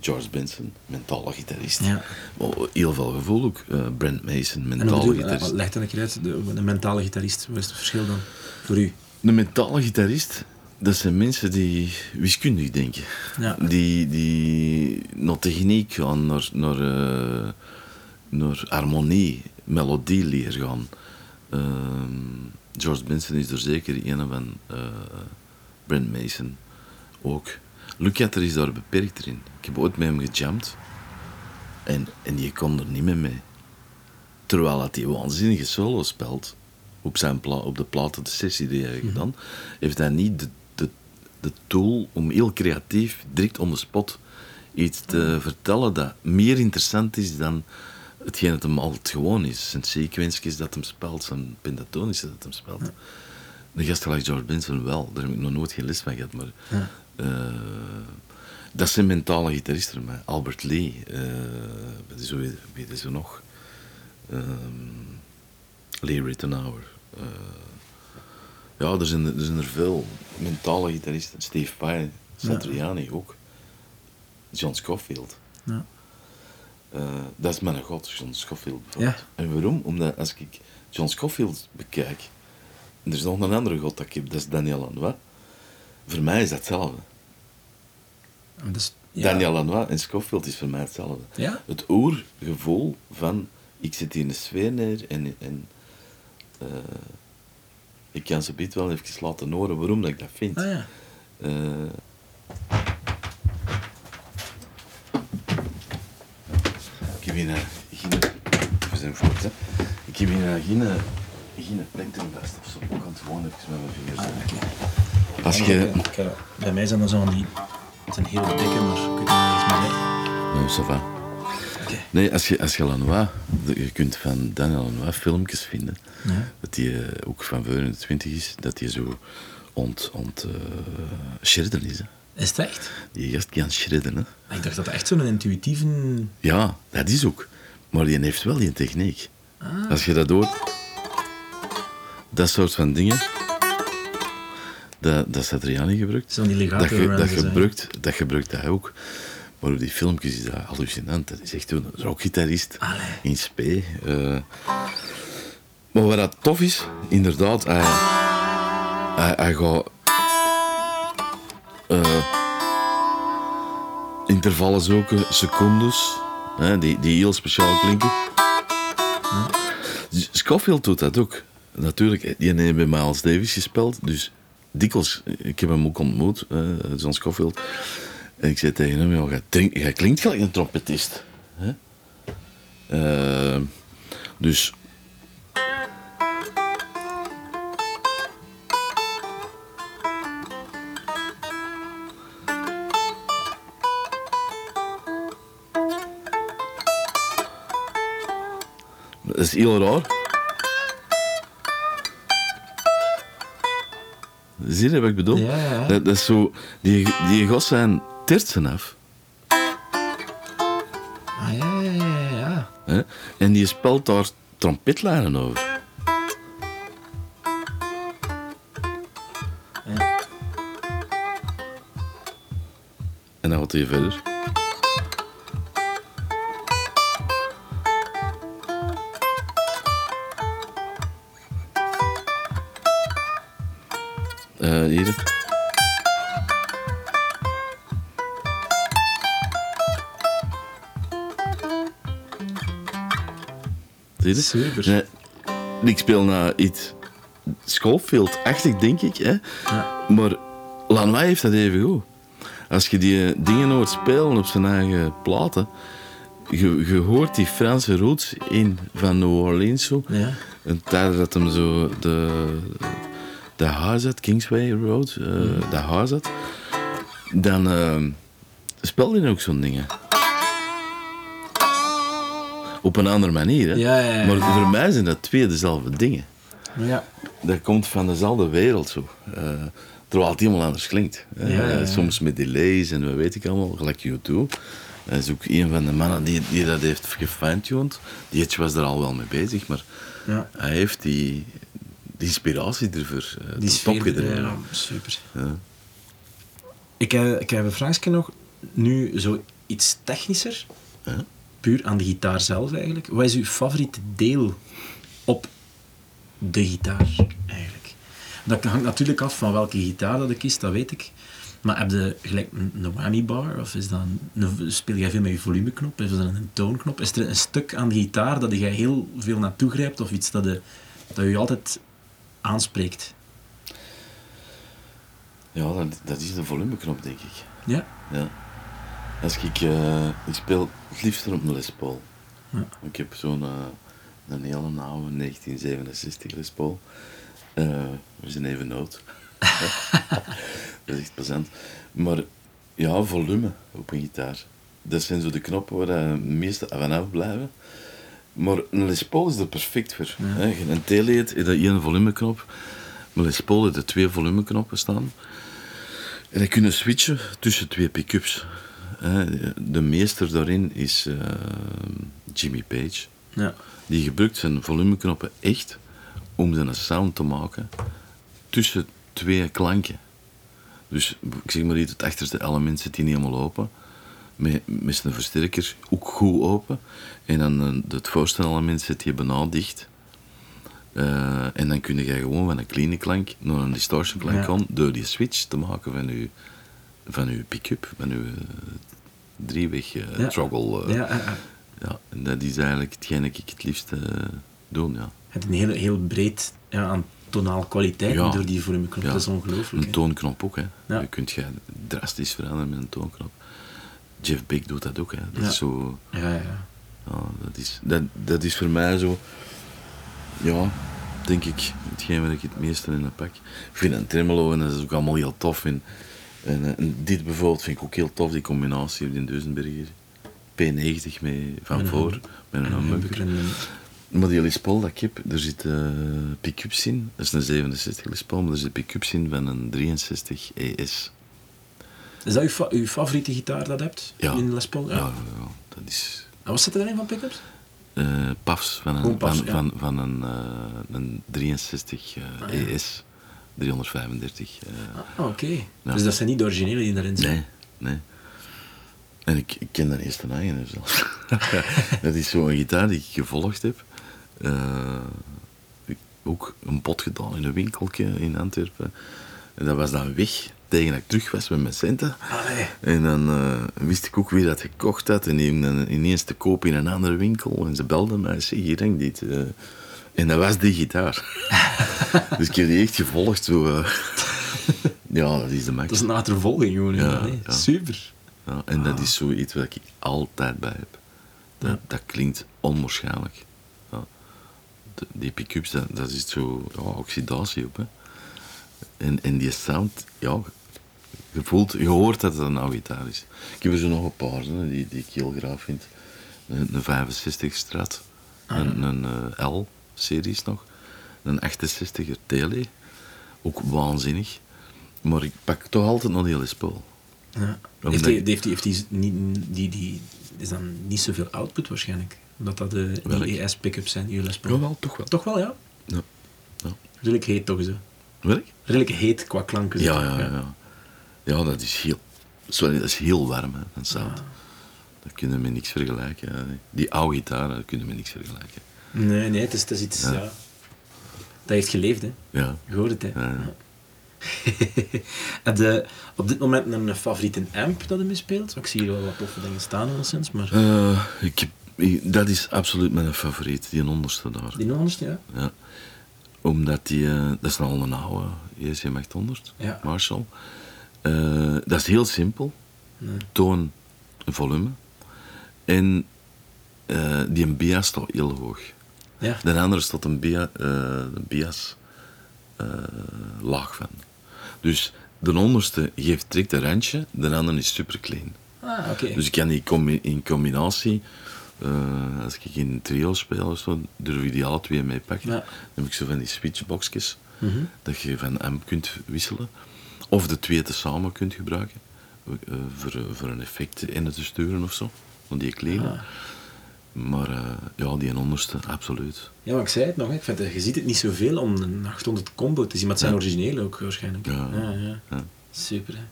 George Benson, mentale gitarist, ja. maar heel veel gevoel ook. eh, Brent Mason, mentale gitarist. leg dat een keer uit, de, de mentale gitarist, wat is het verschil dan voor u? Een mentale gitarist, dat zijn mensen die wiskundig denken. Ja. Die, die naar techniek gaan, naar, naar, eh, naar harmonie, melodie leren gaan. Ehm, George Benson is er zeker een van. eh Brent Mason ook. Lucater is daar beperkt in. Ik heb ooit met hem gejamd. En, en je kon er niet meer mee. Terwijl dat hij waanzinnige solo speelt op, zijn pla op de platen, de sessie die hij heeft gedaan, heeft hij niet de, de, tool om heel creatief, direct on the spot, iets te vertellen dat meer interessant is dan hetgeen dat hem altijd gewoon is. Zijn sequences dat hem speelt, zijn pentatonische dat hem speelt. De gast gelijk George Benson wel, daar heb ik nog nooit geen les van gehad, maar... Ja. eh, dat zijn mentale gitaristen, maar Albert Lee, is, wie, wie is er nog? Ehm, Lee Rittenauer. eh, ja, er zijn, er zijn er veel mentale gitaristen. Steve Vai, Satriani ook. John Scofield. Ja. Eh, dat is mijn god, John Scofield bijvoorbeeld. Ja. En waarom? Omdat als ik John Scofield bekijk, en er is nog een andere god dat ik heb, dat is Daniel Lanois. Voor mij is dat hetzelfde. Dat is- ja. Daniel Lanois en Scofield is voor mij hetzelfde. Ja? Het oergevoel van, ik zit hier in de sfeer neer en, en eh, ik kan ze biedt wel even laten horen waarom dat ik dat vind. Ah ja. Eh, ik heb hier eh, geen... We zijn voort, hè. Ik heb hier eh, geen, geen plekdrukvast of zo. Ik kan het gewoon even met mijn vingers doen. Oké. Als je... Ik, eh, bij mij zijn dat zo van die... Het zijn hele dikke, maar ik weet niet eens meer zeggen. Nee, ça va. Nee, als je, als je Lanois, je kunt van Daniel Lanois filmpjes vinden, Ja. dat hij eh, ook van voor in de twintig is, dat hij zo ont, ont eh, is. Hè. Is het echt? Die gast kan shredden. Hè. Maar Ik dacht dat dat echt zo'n intuïtieve... Ja, dat is ook. Maar die heeft wel die techniek. Ah. Als je dat hoort, dat soort van dingen, dat, dat Satriani gebruikt, dat, dat, gebruikt, dat gebruikt hij ook. Maar op die filmpjes is dat hallucinant. Dat is echt een rockgitarist in spe. eh. maar wat dat tof is, inderdaad, hij, hij, hij gaat... eh, intervallen zoeken, secondes, hè, die, die heel speciaal klinken. Scofield doet dat ook. Natuurlijk, die heeft bij Miles Davis gespeeld, dus dikwijls, ik heb hem ook ontmoet, eh, John Scofield. En ik zei tegen hem, ja, jij, klinkt gelijk een trompetist. Hè? Eh, dus... Dat is heel raar. Zie je wat ik bedoel? Ja, ja. Dat, dat is zo... Die, die gast zijn tertsen af. Ah, ja, ja, ja, ja. Hè? En die speelt daar trompetlijnen over. Ja. En dan gaat hij verder. Eh hier. Je? Super. Ik speel naar iets Schofield-achtig, denk ik. Hè? Ja. Maar Lanois heeft dat even goed. Als je die dingen hoort spelen op zijn eigen platen, je, je hoort die Franse roots in van New Orleans zo. Ja. En tijdens dat hem zo de, de had, Kingsway Road, eh de huis had, dan eh, speelde hij ook zo'n dingen. Op een andere manier, hè? Ja, ja, ja. Maar voor mij zijn dat twee dezelfde dingen. Ja. Dat komt van dezelfde wereld zo. Eh, terwijl het helemaal anders klinkt. Eh, Ja, ja, ja. Soms met delays en wat weet ik allemaal, gelijk YouTube. Hij is ook een van de mannen die, die dat heeft gefine-tuned. Die was er al wel mee bezig, maar Ja. hij heeft die, die inspiratie ervoor uh, Die sfeer, gedreven. ja, super. Ja. Ik heb, ik heb een vraagje nog. Nu zo iets technischer. Puur aan de gitaar zelf eigenlijk. Wat is uw favoriete deel op de gitaar eigenlijk? Dat hangt natuurlijk af van welke gitaar dat ik kies, dat weet ik. Maar heb je gelijk een, whammy bar? Of is dat een, speel jij veel met je volumeknop? Is dat een toonknop? Is er een stuk aan de gitaar dat je heel veel naartoe grijpt? Of iets dat je, dat je altijd aanspreekt? Ja, dat, dat is de volumeknop, denk ik. Ja? Ja. Als ik, eh, ik speel het liefst op een Les Paul. Ja. Ik heb zo'n eh, een hele oude 1967 Les Paul. Eh, we zijn even oud. dat is echt plezant. Maar ja, volume op een gitaar. Dat zijn zo de knoppen waar de meeste vanaf blijven. Maar een Les Paul is er perfect voor. hè. Een Teleed is dat één volumeknop. Maar Les Paul heeft er twee volumeknoppen staan. En dan kunnen switchen tussen twee pick-ups. De meester daarin is eh, Jimmy Page. Ja. Die gebruikt zijn volumeknoppen echt om zijn sound te maken tussen twee klanken. Dus ik zeg maar iets, het achterste element zit niet helemaal open. Met, met zijn versterker ook goed open. En dan eh, het voorste element zit je bijna dicht. Eh, en dan kun je gewoon van een clean klank naar een distortion klank Ja. gaan door die switch te maken van je, van uw pick-up, van uw eh, drieweg eh, Ja. eh. Ja, ja, ja. En dat is eigenlijk hetgeen dat ik het liefst doe, ja. Het is een heel, heel breed ja, aan tonaal kwaliteit Ja. door die volumeknop. Ja. Dat is ongelooflijk. Een toonknop ook, hè. Ja. Je kunt je drastisch veranderen met een toonknop. Jeff Beck doet dat ook, hè. Dat is zo... Ja, ja, ja. Ja, dat, is, dat, dat is voor mij zo... Ja, denk ik, hetgeen waar ik het meeste in pak. Ik vind een tremolo en dat is ook allemaal heel tof. En, en, eh, en dit bijvoorbeeld vind ik ook heel tof, die combinatie in Duisenberger. P90 mee van Met een voor, met een humbucker. en- Maar die Les Paul dat ik heb, er zitten pick-ups in. Dat is een 67 Les Paul, maar er zitten pick-ups in van een 63 ES. Is dat uw, fa- uw favoriete gitaar dat je hebt? Ja. In Les Paul? Ja, ja, ja, dat is En wat zit er erin van pickups? eh PAFs van een, PAFs, van, ja. van, van een, eh, een 63 eh, ES. 335. eh. Ah, oké. Ja. Dus dat zijn niet de originele die erin zitten? nee, nee. En ik, ik ken de eerste eigen zelfs. dat is zo'n gitaar die ik gevolgd heb. Eh, ik- ook een pot gedaan in een winkeltje in Antwerpen. En dat was dan weg tegen dat ik terug was met mijn centen. Allee. En dan eh, wist ik ook wie dat gekocht had. En die dan ineens te koop in een andere winkel. En ze belden mij. Zeg, hier hangt dit. En dat was die gitaar. dus ik heb die echt gevolgd. Zo, eh. ja, dat is de max. Dat is een achtervolging, gewoon. Ja. Super. Ja, en dat is zoiets wat ik altijd bij heb. Dat, dat klinkt onwaarschijnlijk. De- die pick-ups, dat, dat is zo ja, oxidatie op. Hè. En, en die sound, ja, je, voelt, je hoort dat het een oude gitaar is. Ik heb er zo nog een paar hè, die, die ik heel graag vind. Een, een 65 Strat, een, een eh, L-series nog, een 68er Tele, ook waanzinnig. Maar ik pak toch altijd nog die Les Paul. Ja. Heeft die, heeft die, heeft die, die, die, is dan niet zoveel output waarschijnlijk? Omdat dat de Welk? die ES-pickups zijn, die Les Paul. Jawel, toch wel. Toch wel, ja. Ja. Ja. Redelijk heet toch zo. Redelijk heet qua klanken. zo. Ja, ja, ja. Ja, dat is heel, Sorry, dat is heel warm, hè, een sound. Dat kunnen we niks vergelijken. Die oude gitaar, dat kunnen we niks vergelijken. Nee, nee, het is, het is iets... Ja. Dat heeft geleefd, hè. Ja. Je hoort het, hè. Ja, ja. Ja. Heb je op dit moment een favoriete amp dat je speelt? Ik zie hier wel wat toffe dingen staan, alleszins, maar... Eh, ik heb, ik- dat is absoluut mijn favoriet, die onderste daar. Die onderste, ja? Ja. Omdat die, eh, dat is al een oude JCM 800, Ja. Marshall. Eh, dat is heel simpel. Nee. Toon en volume. En eh, die bias staat heel hoog. Ja. De andere staat een, bia, eh, een bias eh, laag van. Dus de onderste geeft direct een randje, de andere is super clean. Ah. Dus ik kan die combi- in combinatie, eh, als ik in een trio speel of zo, durf ik die alle twee mee pakken. Ja. Dan heb ik zo van die switchboxjes, Mhm. dat je van amp kunt wisselen. Of de twee tezamen kunt gebruiken, voor, voor een effect in te sturen of zo, van die clean. Ah. Maar eh, ja, die onderste, absoluut. Ja, maar ik zei het nog, ik vind, dat- je ziet het niet zoveel om een 800 combo te zien, maar het zijn Ja. originele ook waarschijnlijk. Ja. ja, ja. Ja. Super, hè.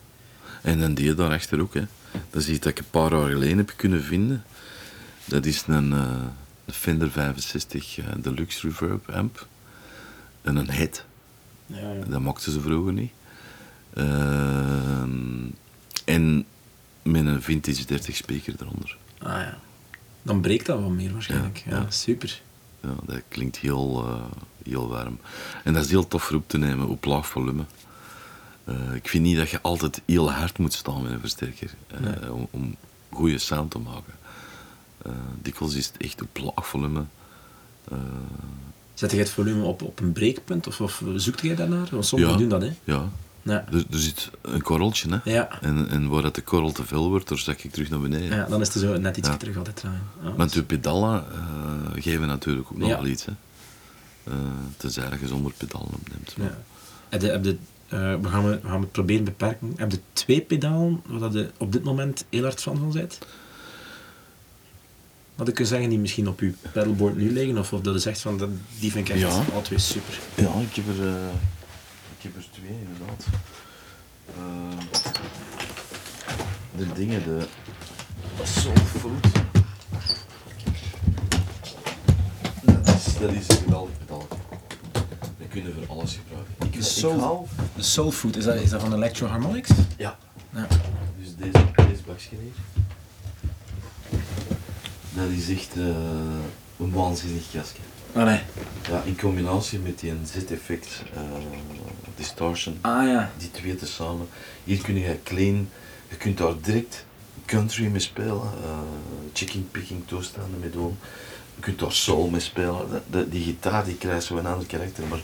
En dan die daarachter ook. Hè. Dat is iets dat ik een paar jaar geleden heb kunnen vinden. Dat is een, eh, een Fender 65 eh, Deluxe Reverb amp. En een head. Ja, ja. Dat mochten ze vroeger niet. Ehm, en met een vintage 30 speaker eronder. Ah ja. Dan breekt dat wat meer waarschijnlijk. Ja, super. Ja, dat klinkt heel, eh, heel warm. En dat is heel tof voor op te nemen op laag volume. Eh, ik vind niet dat je altijd heel hard moet staan met een versterker eh, Nee. om, om goede sound te maken. Dikwijls is het echt op laag volume. Zet je het volume op, op een breekpunt of, of zoekt jij daarnaar? Want sommigen Ja. doen dat, hè. ja, Ja. er, er zit een korreltje, hè. Ja. En, en waar dat de korrel te veel wordt, daar zak ik terug naar beneden. ja, dan is het zo net iets Ja. terug altijd draaien. Ja, Want de pedalen eh, geven natuurlijk ook nog wel iets, hè. Eh, tenzij dat je zonder pedalen opneemt. Ja. Heb je, heb je, eh, we, gaan, we gaan het proberen beperken. Heb je twee pedalen waar je op dit moment heel hard fan van bent? Wat ik kan zeggen, die misschien op je pedalboard nu liggen, of, of dat je zegt van dat, die vind ik echt twee super. Ja, ik heb er, heb er twee inderdaad. Eh, de dingen, de Soul Fruit. Dat is, dat is een geweldig pedaal. Dat kunnen we voor alles gebruiken. Ik, De ik Soul- haal- De Soul Food, is dat, is dat van Electro Harmonics? Ja. Ja. Dus deze, deze bakje hier. Dat is echt eh, een waanzinnig kastje. Ah. Ja, in combinatie met die Z-effect eh, distortion. Ah ja. die twee tezamen. Hier kun je clean, je kunt daar direct country mee spelen, eh, chicken picking toestanden mee doen. Je kunt daar soul mee spelen. Dat- dat- die gitaar die krijgt zo een ander karakter. Maar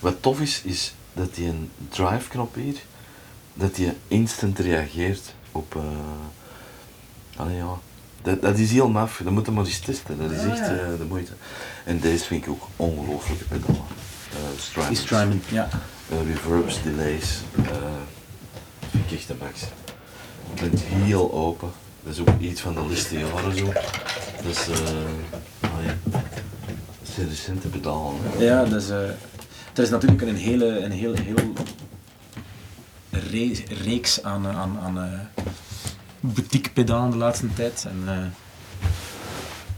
wat tof is, is dat die een drive knop hier, dat die instant reageert op. allee, ja. Dat, dat is heel maf, dat moet je maar eens testen. Dat is Ah, echt eh, de moeite. En deze vind ik ook ongelooflijke pedalen. Eh, Die Strymons. Strymon, ja. Eh, reverbs, delays. eh vind ik echt de max. Je bent heel open. Dat is ook iets van de laatste jaren zo. Dus, eh ah ja. Dat zijn recente pedalen. Ja, dus, eh, er is natuurlijk een hele, een heel re- reeks aan, eh, aan, aan eh, boutique-pedalen de laatste tijd. En, eh,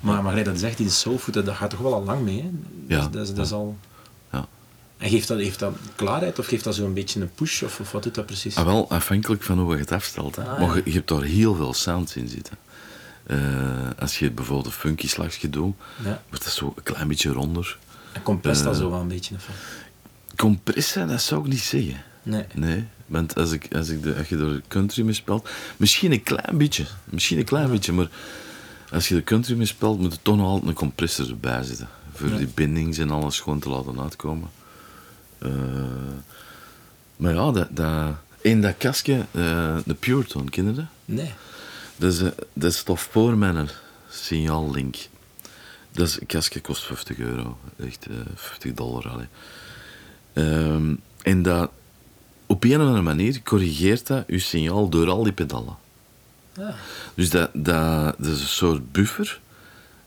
maar, maar dat zegt, die soulfood, dat gaat toch wel al lang mee. Hè? Ja, Dat, is- dat is al... Ja. En geeft dat, heeft dat klaarheid of geeft dat zo'n beetje een push? Of, of wat doet dat precies? Ah, wel, afhankelijk van hoe je het afstelt. Hè. Ah, maar je, je hebt daar heel veel sounds in zitten. Eh, als je bijvoorbeeld een funky slagje doet, Ja. wordt dat zo een klein beetje ronder. En compress dat Eh, zo wel een beetje? Of? Compressen, dat zou ik niet zeggen. Nee. Nee, want als, ik, als, ik de, als je door country mee speelt, misschien een klein beetje, misschien een klein beetje, maar als je de country mee speelt, moet er toch nog altijd een compressor erbij zitten. Voor die bindings en alles gewoon te laten uitkomen. Eh, maar ja, dat, dat, in dat kastje, eh, de Pure Tone, ken je dat? Nee. Dat is, eh, dat is toch voor mijn signaal link. Dat is, een kastje kost 50 euro. Echt eh 50 dollar. Allee. Ehm, en dat, op een of andere manier corrigeert dat je signaal door al die pedalen. Dus dat, dat, dat is een soort buffer,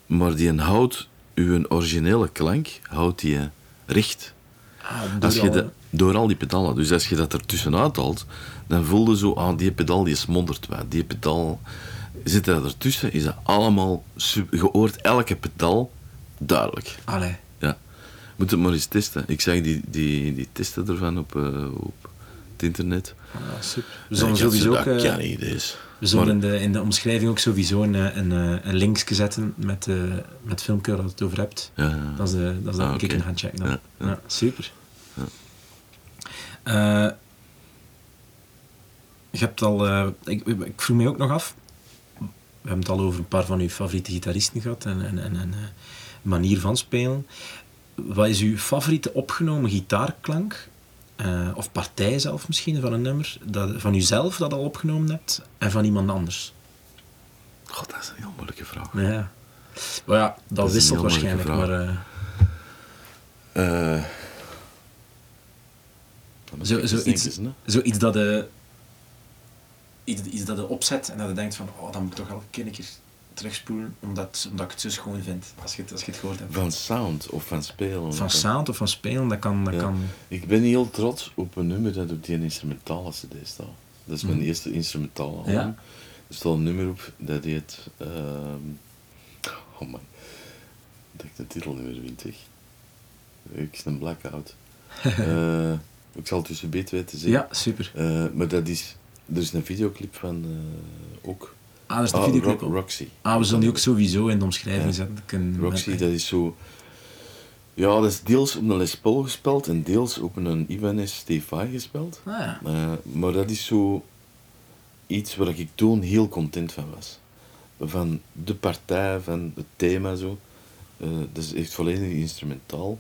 maar die houdt uw originele klank houdt die recht. Ah, door Als je, alle- de, Door al die pedalen. Dus als je dat er tussenuit haalt, dan voel je zo, ah, die pedal die smoddert wat. Die pedal, zit er ertussen, is dat allemaal, je hoort elke pedal duidelijk. Allee. Ja. Moet het maar eens testen. Ik zag die, die, die testen ervan op, eh, op het internet. Ah, super. We Ja, zullen sowieso zo, ook... dat eh, kan niet, deze. We zullen Maar- in de, in de omschrijving ook sowieso een, eh, een, eh, een linkje zetten met, eh met filmpje waar je het over hebt. Ja, ja. Dat is, de, dat is dat Ah, ik oké. een gaan checken. Dan. Ja, Ja, ja. super. Ja. Eh, je hebt al... eh, ik, ik vroeg mij ook nog af... We hebben het al over een paar van uw favoriete gitaristen gehad en, en, en, en eh, manier van spelen. Wat is uw favoriete opgenomen gitaarklank? Eh, of partij zelf misschien van een nummer, dat, van uzelf dat al opgenomen hebt en van iemand anders? God, dat is een heel moeilijke vraag. Ja. Maar ja, dat, Dat wisselt waarschijnlijk, maar... eh, Eh, Zo, ik eens zoiets, dat je iets, iets dat je opzet en dat je denkt van oh, dan moet ik toch keer een keer terugspoelen omdat, omdat ik het zo schoon vind als je het, als je het gehoord hebt. Van sound of van spelen. Van sound of van spelen, dat kan... Dat Ja. kan Ik ben heel trots op een nummer dat op die instrumentale cd staat. Dat is mijn Mhm. eerste instrumentale album. Ja. Er staat een nummer op dat heet... ehm oh man. Dat ik de titel niet meer vind, zeg. Ik is een blackout. Eh, ik zal tussen beet weten zeggen. ja, super. Eh, maar dat is... Er is een videoclip van eh, ook. Ah, dat is de Ah, videoclip. Ro- op. Roxy. ah, we zullen die ook sowieso in de omschrijving Ja. zetten. Roxy, dat is zo... Ja, dat is deels op een Les Paul gespeeld en deels op een Ibanez T5 gespeeld. Ah, ja. Eh, maar dat is zo iets waar ik toen heel content van was. Van de partij, van het thema zo. Eh, dat is echt volledig instrumentaal.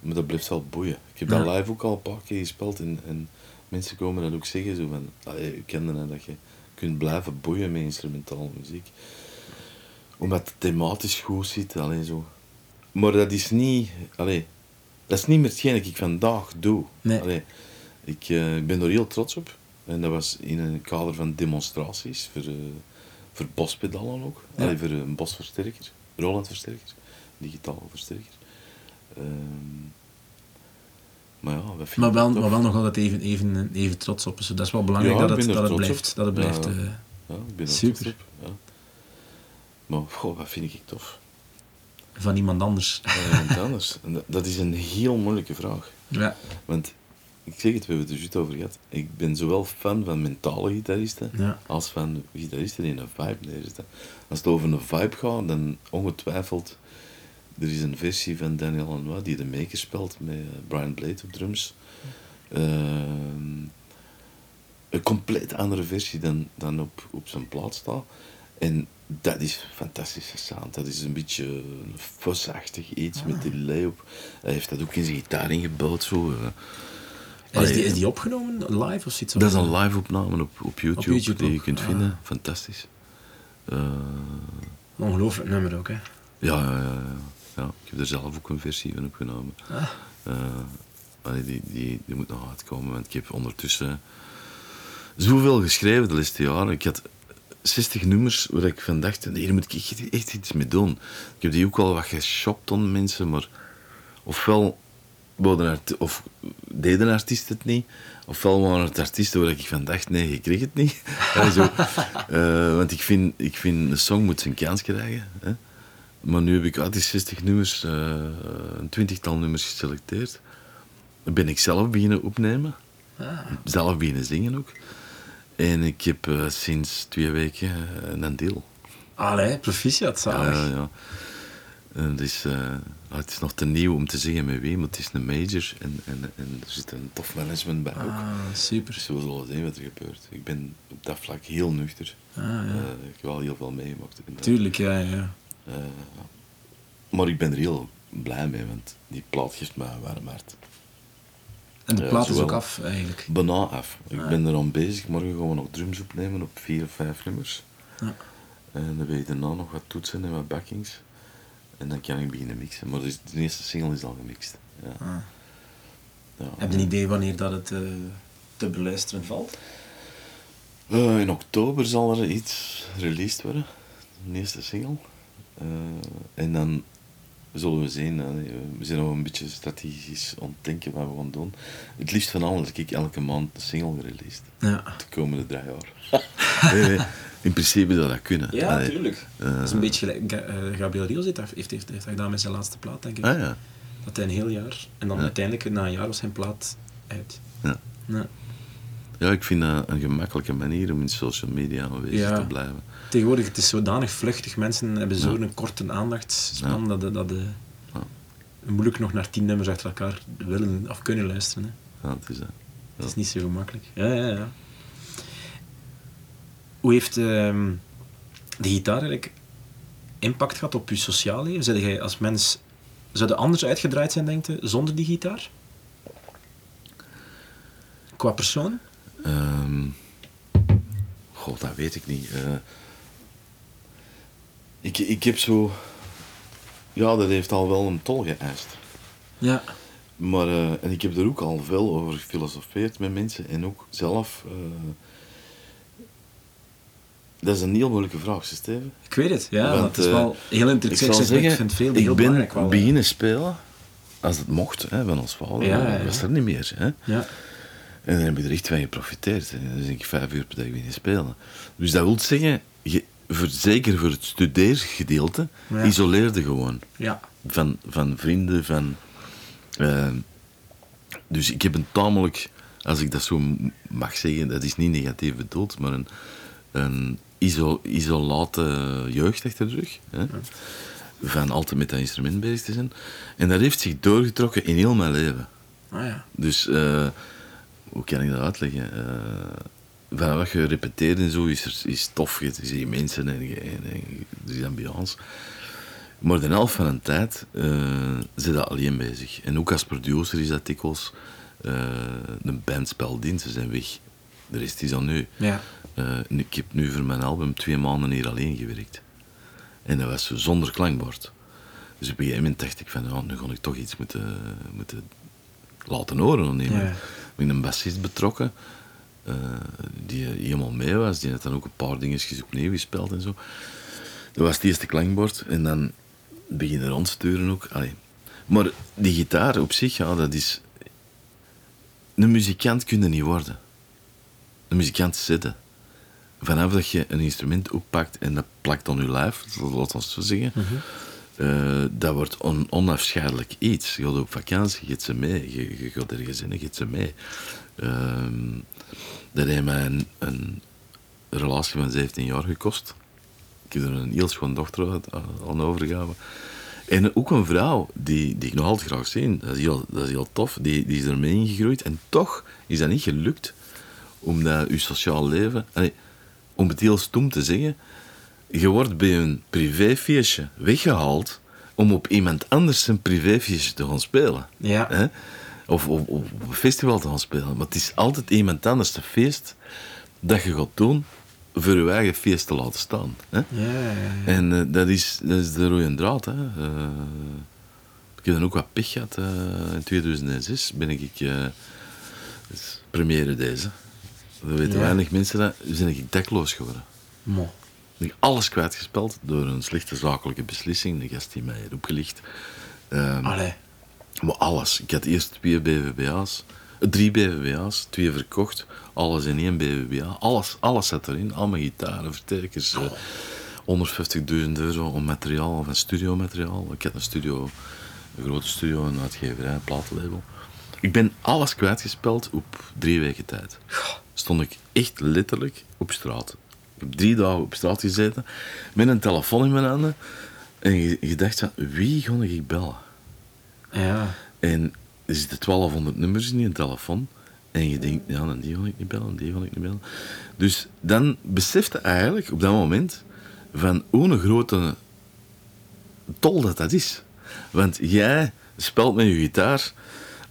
Maar dat blijft wel boeien. Ik heb dat live ook al een paar keer gespeeld en, en mensen komen dat ook zeggen. Zo van, ik ken dat, dat je kunt blijven boeien met instrumentale muziek. Omdat het thematisch goed zit. Allee, zo. Maar dat is niet... Allee, dat is niet meer hetgeen dat ik vandaag doe. Nee. Allee, ik, eh, ik ben er heel trots op. En dat was in een kader van demonstraties voor, eh voor bospedalen ook. Ja. Allee, voor een bosversterker, Roland versterker, digitaal versterker. Ehm, maar ja, vind Maar wel, maar wel nog altijd even, even, even trots op. Dus dat is wel belangrijk Ja, dat, het, dat, het blijft. Dat het blijft eh, Ja, ik ben er Super. trots op. Ja. Maar goh, wat vind ik tof? van iemand anders. Ja, iemand anders. En dat, dat is een heel moeilijke vraag. ja. Want, ik zeg het, we hebben het er juist over gehad. Ik ben zowel fan van mentale gitaristen, Ja. als van gitaristen die een vibe neerzetten. Als het over een vibe gaat, dan ongetwijfeld... Er is een versie van Daniel Lanois die de maker speelt met eh, Brian Blade op drums. Ehm, een compleet andere versie dan, dan op, op zijn plaat staat. En dat is fantastische sound. Dat is een beetje een iets met delay op. Hij heeft dat ook in zijn gitaar ingebouwd. Zo. eh. En is, die, is die opgenomen live of zoiets? dat is een live opname op, op YouTube, YouTube die je kunt Ah. vinden. Fantastisch. Eh, Ongelooflijk nummer ook, hè? ja, ja, ja, ja. Ik heb er zelf ook een versie van opgenomen. Ah. Eh, allee, die, die, die moet nog uitkomen, want ik heb ondertussen zoveel geschreven de laatste jaren. Ik had 60 nummers waar ik van dacht, hier moet ik echt, iets mee doen. Ik heb die ook al wat geshopt aan mensen, maar ofwel of deden artiesten het niet, ofwel waren het artiesten waar ik van dacht, nee, je kreeg het niet. Ja, zo. Eh, want ik vind, ik vind, een song moet zijn kans krijgen. Hè. Maar nu heb ik uit die 60 nummers, eh, een twintigtal nummers geselecteerd. Dan ben ik zelf beginnen opnemen. Ah. Zelf beginnen zingen ook. En ik heb eh, sinds twee weken eh, een deal. Allee, proficiat, zalig. ja, ja. Het, is, het is nog te nieuw om te zeggen met wie, maar het is een major. En, en, en er zit een tof management bij ook. Ah, super. Dus we zullen zien wat er gebeurt. Ik ben op dat vlak heel nuchter. Ah, ja. Ik heb wel heel veel meegemaakt. Tuurlijk, ja, ja. Eh, maar ik ben er heel blij mee, want die plaat geeft mij een warm hart. En de Ja, plaat is ook af, eigenlijk. Bijna af. Ik Ah. ben er aan bezig. Morgen gaan we nog drums opnemen op vier of vijf nummers. Ja. En dan wil ik daarna nog wat toetsen en wat backings. En dan kan ik beginnen mixen. Maar dus de eerste single is al gemixt. Ja. Ah. Ja. Heb je een idee wanneer dat het eh, te beluisteren valt? Eh, in oktober zal er iets released worden. Een eerste single. Eh, en dan zullen we zien. We zijn nog een beetje strategisch aan het denken wat we gaan doen. Het liefst van alles dat ik elke maand een single gereleased. Ja. De komende drie jaar. nee, nee. In principe zou dat kunnen. Ja, Allee. natuurlijk. dat is een beetje gelijk... Eh, Gabriel Rios heeft, dat- heeft, heeft, heeft dat gedaan met zijn laatste plaat, denk ik. Ah ja. Dat hij een heel jaar... En dan Ja. uiteindelijk, na een jaar, was zijn plaat uit. Ja. Ja. Ja, ik vind dat een gemakkelijke manier om in social media aanwezig Ja. te blijven. Tegenwoordig, het is zodanig vluchtig. Mensen hebben zo'n korte aandachtspan dat, de- dat de, Ja. moeilijk nog naar tien nummers achter elkaar willen of kunnen luisteren. Hè. Ja, het is dat. Het is niet zo gemakkelijk. Ja, ja, ja. Hoe heeft ehm, de gitaar eigenlijk impact gehad op je sociaal leven? Zou jij als mens zou je anders uitgedraaid zijn, denk je, zonder die gitaar? Qua persoon? Ehm God, dat weet ik niet. Eh, ik, ik heb zo... Ja, dat heeft al wel een tol geëist. Ja. Maar, eh, en ik heb er ook al veel over gefilosofeerd met mensen en ook zelf. eh, dat is een heel moeilijke vraag, Steven. Ik weet het, ja. Want, het is wel heel interessant. zal Ik, zeg, zeggen, ik vind veel ik heel ben beginnen spelen als het mocht, hè, van ons vader. Ja, ja, ja. was er niet meer. Hè. Ja. En dan heb ik er echt van geprofiteerd. En dan ben ik vijf uur per dag beginnen spelen. Dus dat wil zeggen, je, voor, zeker voor het studeergedeelte, Ja. isoleerde gewoon. Ja. Van, van vrienden, van... eh, dus ik heb een tamelijk, als ik dat zo mag zeggen, dat is niet negatief bedoeld, maar een, een iso, isolate jeugd achter de rug. Hè? Van altijd met dat instrument bezig te zijn. En dat heeft zich doorgetrokken in heel mijn leven. Ah ja. Dus eh, hoe kan ik dat uitleggen? Eh van wat je repeteert en zo is, er, is tof. Je ziet mensen en, je- en, ambiance. Maar de helft van de tijd eh zit dat alleen bezig. En ook als producer is dat dikwijls eh een band speelt in, ze zijn weg. De rest is aan nu. Ja. Eh, ik heb nu voor mijn album twee maanden hier alleen gewerkt. En dat was zonder klankbord. Dus op een gegeven moment dacht ik van, ja, nu ga ik toch iets moeten, moeten laten horen. Ja. Ben een bassist betrokken, eh, die helemaal mee was. Die had dan ook een paar dingetjes opnieuw gespeeld en zo. Dat was het eerste klankbord. En dan beginnen rondsturen ook. Allee. Maar die gitaar op zich, ja, dat is... Een muzikant kun je niet worden. Een muzikant zitten. Vanaf dat je een instrument oppakt en dat plakt aan je lijf, laat ons zo zeggen, eh, dat wordt on, onafscheidelijk iets. Je gaat op vakantie, je gaat ze mee. Je, gaat in, gaat ze mee. Ehm, dat heeft mij een, een relatie van 17 jaar gekost. Ik heb er een heel schoon dochter aan- aan overgehouden. En ook een vrouw die, die ik nog altijd graag zie. Dat is heel, dat is heel tof. Die, die is ermee ingegroeid. En toch is dat niet gelukt. Omdat je sociaal leven... om het heel stom te zeggen... Je wordt bij een privéfeestje weggehaald... om op iemand anders zijn privéfeestje te gaan spelen. Ja. Hè? Of op, op een festival te gaan spelen. Maar het is altijd iemand anders te feest... dat je gaat doen... voor je eigen feest te laten staan. Hè? Ja, ja, ja. En eh, dat, is, dat is de rode draad. Hè. Eh, ik heb dan ook wat pech gehad. eh, in 2006 ben ik... dus première deze. Dat weten weinig mensen. Dat, ben ik dakloos geworden. Mo. Ik alles kwijtgespeld door een slechte zakelijke beslissing. De gast die mij heeft opgelicht. Ehm, Allee. maar alles. Ik had eerst twee BVBA's. Drie BVBA's, twee verkocht. Alles in één BVBA. Alles, alles zat erin. Al mijn gitaren, versterkers. eh, 150.000 euro om materiaal, van studiomateriaal. Ik had een studio, een grote studio, een uitgeverij, een platenlabel. Ik ben alles kwijtgespeld op drie weken tijd. Stond ik echt letterlijk op straat. Ik heb drie dagen op straat gezeten, met een telefoon in mijn handen. En je, je dacht van, wie ga ik bellen? Ja. En er zitten 1200 nummers in je telefoon. En je denkt, ja, dan die wil ik niet bellen, die wil ik niet bellen. Dus dan besefte eigenlijk op dat moment van hoe een grote tol dat dat is. Want jij speelt met je gitaar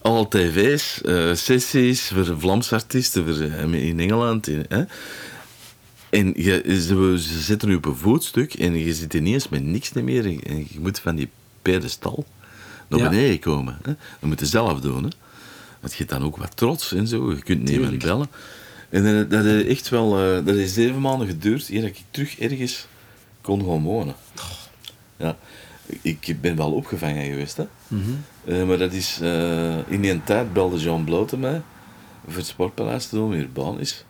al tv's, eh, sessies voor Vlaamse artiesten voor, eh, in Engeland. in- hè. En je, ze, ze zetten je op een voetstuk en je zit ineens met niks meer. En je moet van die pedestal naar Ja. beneden komen. Hè. Dat moet je zelf doen. Hè. Want je hebt dan ook wat trots en zo. Je kunt niemand bellen. En dat, dat heeft echt wel... eh, dat heeft zeven maanden geduurd eer dat ik terug ergens kon gaan wonen. Ja. Ik, ben wel opgevangen geweest, hè. Eh, maar dat is... eh, in die tijd belde Jean Blote mij voor het Sportpaleis te doen, weer baan is.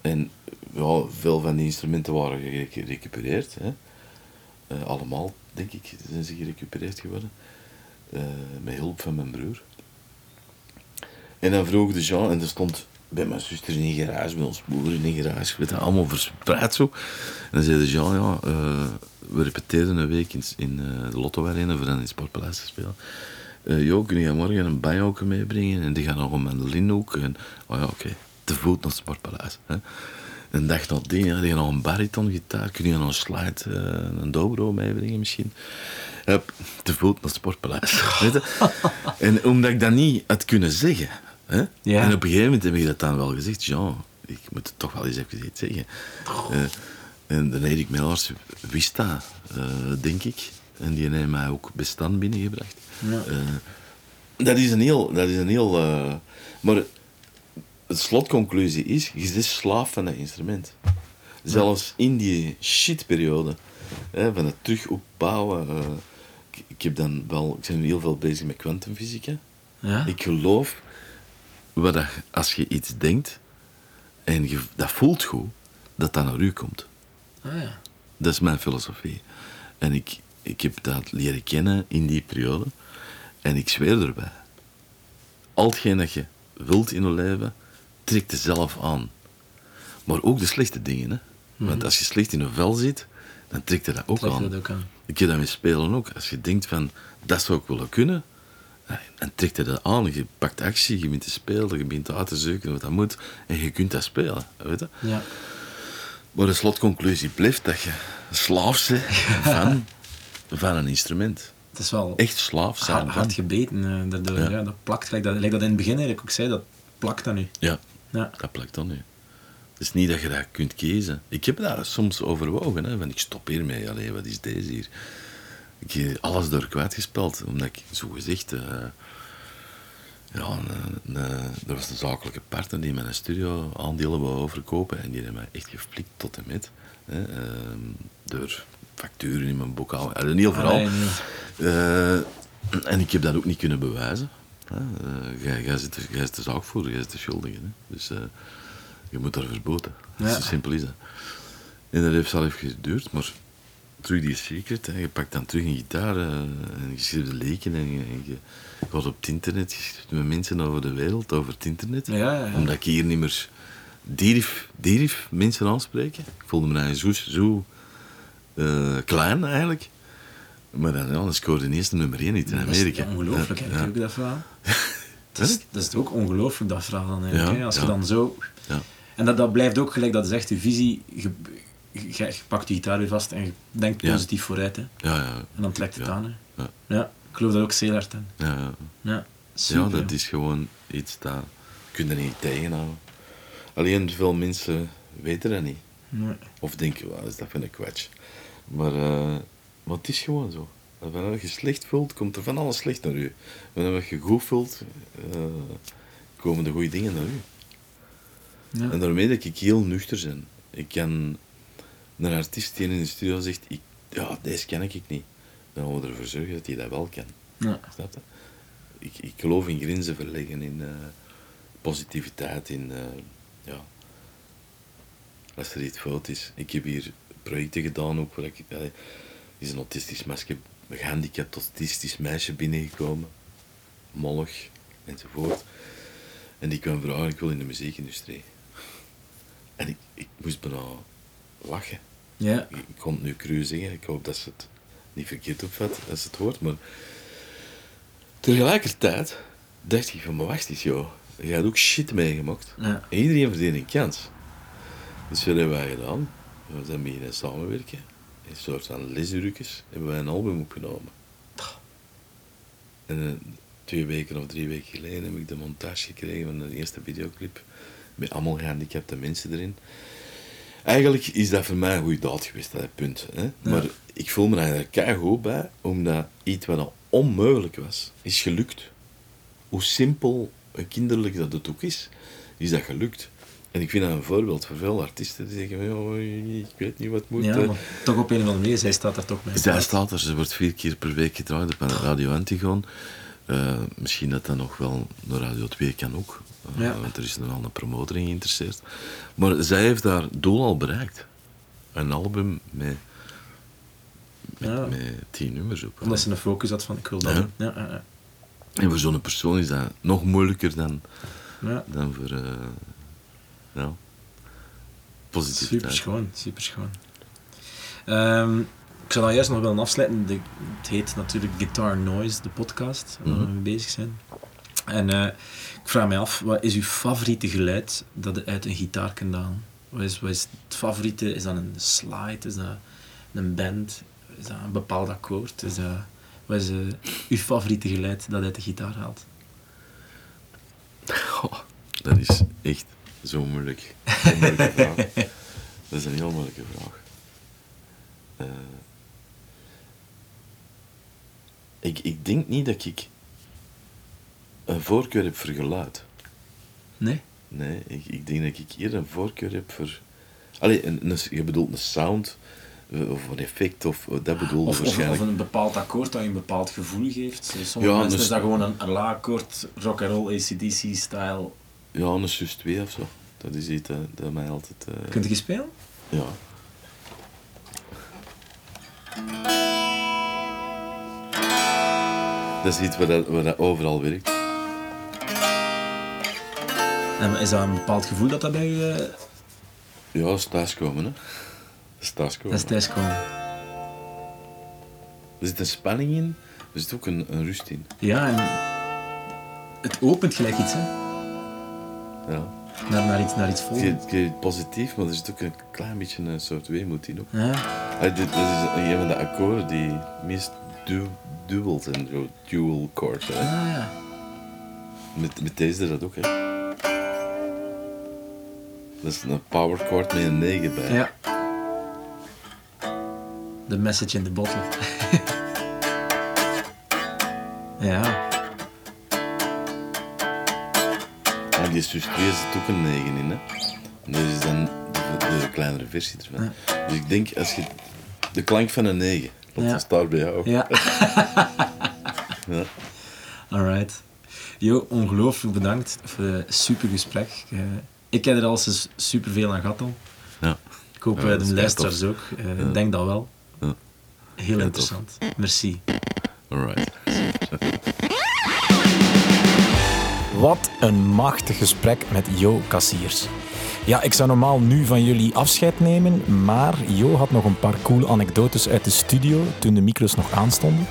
En ja, veel van die instrumenten waren gere- gerecupereerd. Hè. Eh, allemaal, denk ik, zijn ze gerecupereerd geworden. Eh, met hulp van mijn broer. En dan vroeg de Jean, en er stond bij mijn zuster in een garage, bij ons moeder in een garage, weet je, allemaal verspreid zo. En dan zei de Jean, ja, eh, we repeteerden een week in, de Lotto Arena voor dan in het Sportpaleis te spelen. Jo, kun je morgen een banjo meebrengen? En die gaan nog een mandoline ook. En, oh ja, oké, te voet naar het Sportpaleis. Hè. Een dag nadien, ja, die gaan nog een baritongitaar. Kun je nog een slide, eh, een dobro meebrengen misschien? Hup, te voet naar het Sportpaleis. En omdat ik dat niet had kunnen zeggen. Hè? Ja. En op een gegeven moment heb ik dat dan wel gezegd. Jean, ik moet het toch wel eens even iets zeggen. Eh, en de Erik Mellers wist dat, eh, denk ik. En die heeft mij ook bestand binnengebracht. Ja. Dat is een heel... Dat is een heel maar de slotconclusie is, je bent slaaf van dat instrument. Zelfs in die shitperiode, hè, van het terug opbouwen. eh, ik, ik heb dan wel... Ik ben heel veel bezig met kwantumfysica. Ja? Ik geloof, wat dat, als je iets denkt en je, dat voelt goed, dat dat naar u komt. Ah, ja. Dat is mijn filosofie. En ik, ik heb dat leren kennen in die periode. En ik zweer erbij. Al hetgeen dat je wilt in je leven, trekt zelf aan. Maar ook de slechte dingen. Hè? Want als je slecht in een vel zit, dan trekt je dat ook aan. dat ook aan. Ik heb dat met spelen ook. Als je denkt van, dat zou ik willen kunnen, eh, dan trekt je dat aan. Je pakt actie, je begint te spelen, je begint uit te zoeken wat dat moet. En je kunt dat spelen. Weet je? Ja. Maar de slotconclusie blijft dat je slaaf bent van, van een instrument. Het is wel Echt slaaf zijn hard, gebeten. eh, daardoor, Ja. ja. dat plakt. Gelijk dat, dat in het begin eigenlijk ook zei, dat plakt aan nu. Ja, Ja. dat plakt dan nu. Het is niet dat je dat kunt kiezen. Ik heb dat soms overwogen. Hè, van ik stop hiermee. Allee, wat is deze hier? Ik heb alles door kwijtgespeld. Omdat ik zo gezegd... eh, ja, een, een, er was een zakelijke partner die mijn studio aandelen wou overkopen. En die heeft mij echt geflikt tot en met. Hè, ehm, door facturen in mijn boekhouding. Een heel verhaal. Eh, en ik heb dat ook niet kunnen bewijzen. Eh, jij, jij, zit, er- jij is de zaakvoerder, jij is de schuldige. Hè? Dus eh, je moet daar verboten. Ja. Zo simpel is dat. En dat heeft zelf geduurd, maar terug die secret. Hè. Je pakt dan terug een gitaar eh, en je schrijft de leken en je, en je gaat op het internet. Je schrijft met mensen over de wereld, over het internet. Ja, ja, ja. Omdat ik hier niet meer durf, durf mensen aanspreken. Ik voelde me zo, zo klein eigenlijk. Maar dan, ja, dan scoorde ineens de nummer 1 niet in Dat is Amerika. ongelooflijk, Ja, ja. ook dat verhaal. Dat is, dat is ook ongelooflijk, dat verhaal dan eigenlijk. Ja. Als je dan zo... Ja. En dat, dat blijft ook gelijk, dat is echt je visie. Je, je, je pakt je gitaar weer vast en je denkt positief vooruit. Hè. Ja, ja. En dan trekt het aan. Hè. Ja. Ja, ik geloof dat ook zeer hard in. Ja, ja. Ja, super. ja, dat is gewoon iets dat... Je kunt er niet tegenhouden. Alleen veel mensen weten dat niet. Nee. Of denken, wat is dat voor een kwets. Maar, eh, maar het is gewoon zo. Wanneer je slecht voelt, komt er van alles slecht naar u. Wanneer je goed voelt, eh, komen de goede dingen naar u. Ja. En daarmee dat ik heel nuchter ben. Ik kan een artiest die in de studio zegt, ik, ja, deze ken ik niet. Dan gaan we ervoor zorgen dat hij dat wel kan. Ja. Snap je? Ik, ik geloof in grenzen verleggen, in eh, positiviteit, in... eh, ja, als er iets fout is. Ik heb hier projecten gedaan ook waar ik... is een autistisch meisje, een gehandicapt autistisch meisje binnengekomen. Mollig, enzovoort. En die kwam vragen, ik wil in de muziekindustrie. En ik, ik moest bijna lachen. Ja. Ik, ik kon het nu cru zeggen, ik hoop dat ze het niet verkeerd opvat als ze het hoort, maar tegelijkertijd dacht ik van, maar wacht eens joh, je hebt ook shit meegemaakt. Ja. En iedereen verdient een kans. Dus wat hebben wij gedaan? We zijn beginnen samenwerken. Een soort van lesuurtjes hebben wij een album opgenomen. En eh, twee weken of drie weken geleden heb ik de montage gekregen van de eerste videoclip. Met allemaal gehandicapte mensen erin. Eigenlijk is dat voor mij een goede daad geweest, dat punt. Hè? Maar ik voel me daar keigoed bij, omdat iets wat al onmogelijk was, is gelukt. Hoe simpel en kinderlijk dat het ook is, is dat gelukt. En ik vind dat een voorbeeld voor veel artiesten die zeggen, oh, ik weet niet wat moet. Ja, maar toch op een of andere manier, zij staat er toch bij. Zij staat er, ze wordt vier keer per week gedraaid op Radio Antigoon. Eh, misschien dat dat nog wel naar Radio 2 kan ook. Eh, Ja. Want er is nog wel een promotor in geïnteresseerd. Maar zij heeft haar doel al bereikt. Een album met, met, Ja. met tien nummers op. Omdat ze een focus had van, ik wil dat Ja. doen. Ja, ja, ja. En voor zo'n persoon is dat nog moeilijker dan, ja. dan voor... eh ja, positiviteit. Super schoon, super schoon. Ehm, ik zou dan juist nog willen afsluiten. De, het heet natuurlijk Guitar Noise, de podcast waar we Mhm. mee bezig zijn. En eh, ik vraag me af, wat is uw favoriete geluid dat je uit een gitaar kunt halen? Wat is, wat is het favoriete? Is dat een slide? Is dat een band? Is dat een bepaald akkoord? Is dat, wat is eh, uw favoriete geluid dat uit de gitaar haalt? Dat is echt zo moeilijk. Moeilijke vraag. Dat is een heel moeilijke vraag. Eh, ik, ik denk niet dat ik een voorkeur heb voor geluid. Nee? Nee, ik, ik denk dat ik hier een voorkeur heb voor... Allee, een, een, je bedoelt een sound eh, of een effect, of eh, dat bedoelde Of, waarschijnlijk. of een bepaald akkoord dat je een bepaald gevoel geeft. Sommige Ja, mensen dus- is dat gewoon een, een la-akkoord, rock and roll, ACDC-style. Ja, een sus 2 of zo. Dat is iets dat, dat mij altijd... eh, Kunt je spelen? Ja. Dat is iets waar dat, waar dat overal werkt. En is dat een bepaald gevoel dat dat bij je... eh, Ja, dat is thuiskomen, hè. Dat is thuiskomen. Dat is thuiskomen. Er zit een spanning in, er zit ook een, een rust in. Ja, en het opent gelijk iets, hè. Ja. Naar, naar iets, naar iets Het vol. is- het is positief, maar er zit ook een klein beetje een soort weemoed in. Ook. Ja. Ah, dit, dat is een van de akkoorden die meest du dual zijn, zo dual chords. Hè. Ah, ja. Met, met deze is dat ook, hè. Dat is een power chord met een 9 bij. Ja. The message in the bottle. ja. En die sus 2 zit ook een 9 in, hè. En dat is dan de, de kleinere versie ervan. Dus ik denk, als je... De klank van een 9. Dat Ja. staat bij jou. Ja. Ja. Alright. Jo, ongelooflijk bedankt voor het super gesprek. Eh, ik heb er al eens super veel aan gehad al. Ja. Ik hoop Ja, de is luisteraars ook. Eh, Ik denk dat wel. Ja. Heel interessant. Merci. Alright. Wat een machtig gesprek met Jo Kassiers. Ja, ik zou normaal nu van jullie afscheid nemen, maar Jo had nog een paar coole anekdotes uit de studio toen de micro's nog aanstonden.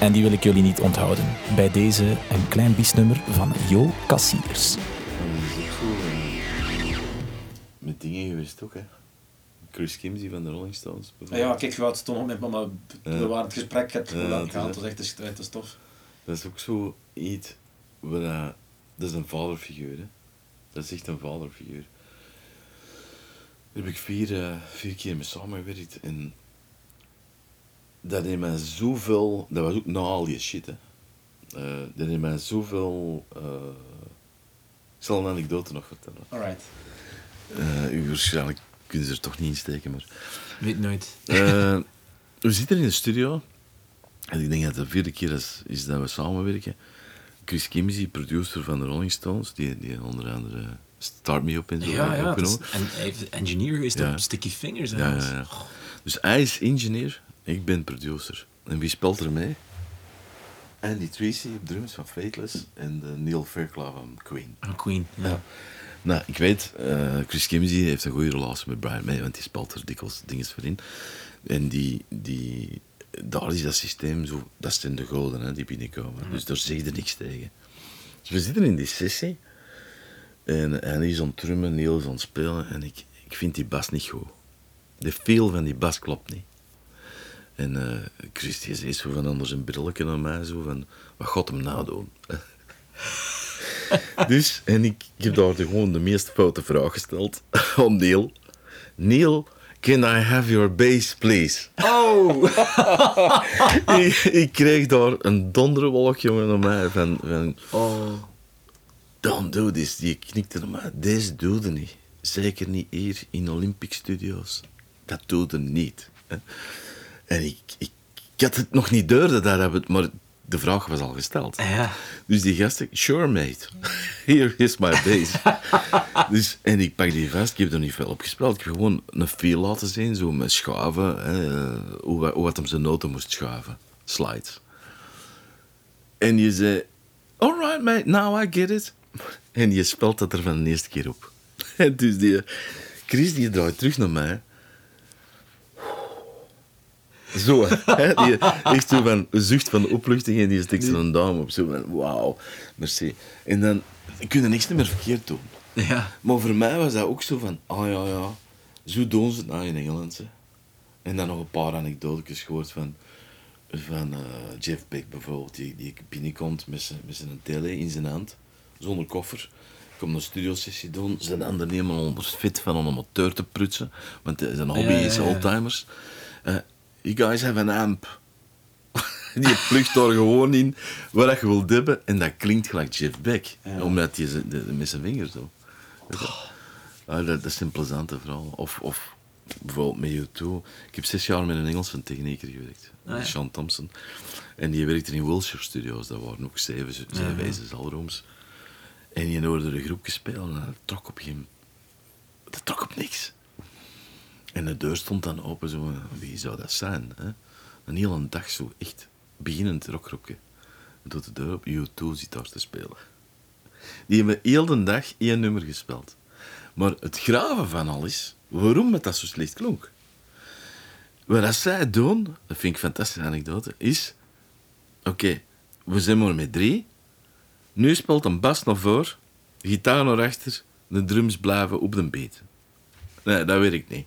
En die wil ik jullie niet onthouden. Bij deze een klein biesnummer van Jo Kassiers. En dat is ook zo, eh, Met dingen geweest ook, hè. Chris Kimsey van de Rolling Stones, bijvoorbeeld. kijk, je had het toen op met mama. het gesprek, het Ja, laten gaan. het was echt uit de stof. Dat is ook zo iets waar dat, is een vaderfiguur. Hè. Dat is echt een vaderfiguur. Daar heb ik vier, eh, vier keer mee samengewerkt en dat heeft mij zoveel. Dat was ook na al die shit. Hè. Eh, dat heeft mij zoveel. eh, ik zal een anekdote nog vertellen. Alright. U waarschijnlijk kunnen ze er toch niet in steken, maar. Weet nooit. We zitten in de studio. En ik denk dat het de vierde keer is, is dat we samenwerken. Chris Kimsey, producer van de Rolling Stones, die, die onder andere Start Me Up en zo Ja, ja. opgenomen. en hij heeft engineer geweest Ja. op Sticky Fingers. Ja, alles. ja, ja. Dus hij is engineer, ik ben producer. En wie speelt er mee? Andy Tracy op drums van Fateless en eh, Neil Fairclough van Queen. Een Queen. Ja. Ja. Nou, ik weet, eh, Chris Kimsey heeft een goede relatie met Brian May, want die speelt er dikwijls dingen voor in. En die, die, daar is dat systeem zo, dat zijn de goden hè, die binnenkomen. Dus daar zeg je niks tegen. Dus we zitten in die sessie en hij is aan het trummen, Neil is aan het spelen en ik, ik vind die bas niet goed. De feel van die bas klopt niet. En eh Chris die zei zo van anders een brilletje naar mij, zo van, wat gaat hem nou doen? Dus, en ik, ik heb daar de, gewoon de meest foute vraag gesteld aan Neil. Neil, can I have your bass, please? Oh! ik, ik kreeg daar een donderwolk, jongen, naar mij. Van, van, oh. don't do this. Die knikte naar mij. Deze je niet. zeker niet hier in Olympic Studios. Dat doet er niet. Hè. En ik, ik, ik had het nog niet door, dat daar het, maar de vraag was al gesteld. Ja. Dus die gasten, sure mate, here is my bass. dus, en ik pak die vast, ik heb er niet veel op gespeeld. Ik heb gewoon een feel laten zien, zo met schuiven, hè, eh, hoe, hoe wat hem zijn noten moest schuiven. Slides. En je zei, alright mate, now I get it. En je speelt dat er van de eerste keer op. En dus die Chris die draait terug naar mij. Zo, hè? Die, echt zo van een zucht van opluchting en die stikt zijn duim op. Zo van, wauw, merci. En dan kun je niks meer verkeerd doen. Ja. Maar voor mij was dat ook zo van, ah ja, ja, zo doen ze het nou in Engeland. Hè. En dan nog een paar anekdotes gehoord van, van eh, Jeff Beck bijvoorbeeld, die, die binnenkomt met zijn, met zijn tele in zijn hand, zonder koffer. Komt een studiosessie doen, zijn handen helemaal onder fit van een amateur te prutsen, want eh, zijn hobby Ja, ja, is oldtimers. Eh, you guys have an amp. Die plugt daar gewoon in wat je wilt hebben en dat klinkt gelijk Jeff Beck, omdat hij met zijn vingers zo. Ah, dat, is een plezante verhaal. Of, of bijvoorbeeld met U2. Ik heb zes jaar met een Engelse technieker gewerkt, ja. Sean Thompson. En die werkte in Wilshire Studios, dat waren ook zeven, zeven ja, zalrooms. En je hoorde de groep spelen en dat trok op geen... Dat trok op niks. En de deur stond dan open, zo, wie zou dat zijn? Hè? Een hele dag zo, echt beginnend rockgroepje. En doet de deur op, U2 zit daar te spelen. Die hebben heel de dag één nummer gespeeld. Maar het graven van alles, waarom het dat zo slecht klonk. Wat zij doen, dat vind ik een fantastische anekdote, is... Oké, we zijn maar met drie. Nu speelt een bas naar voor, gitaar naar achter, de drums blijven op de beat. Nee, dat werkt niet.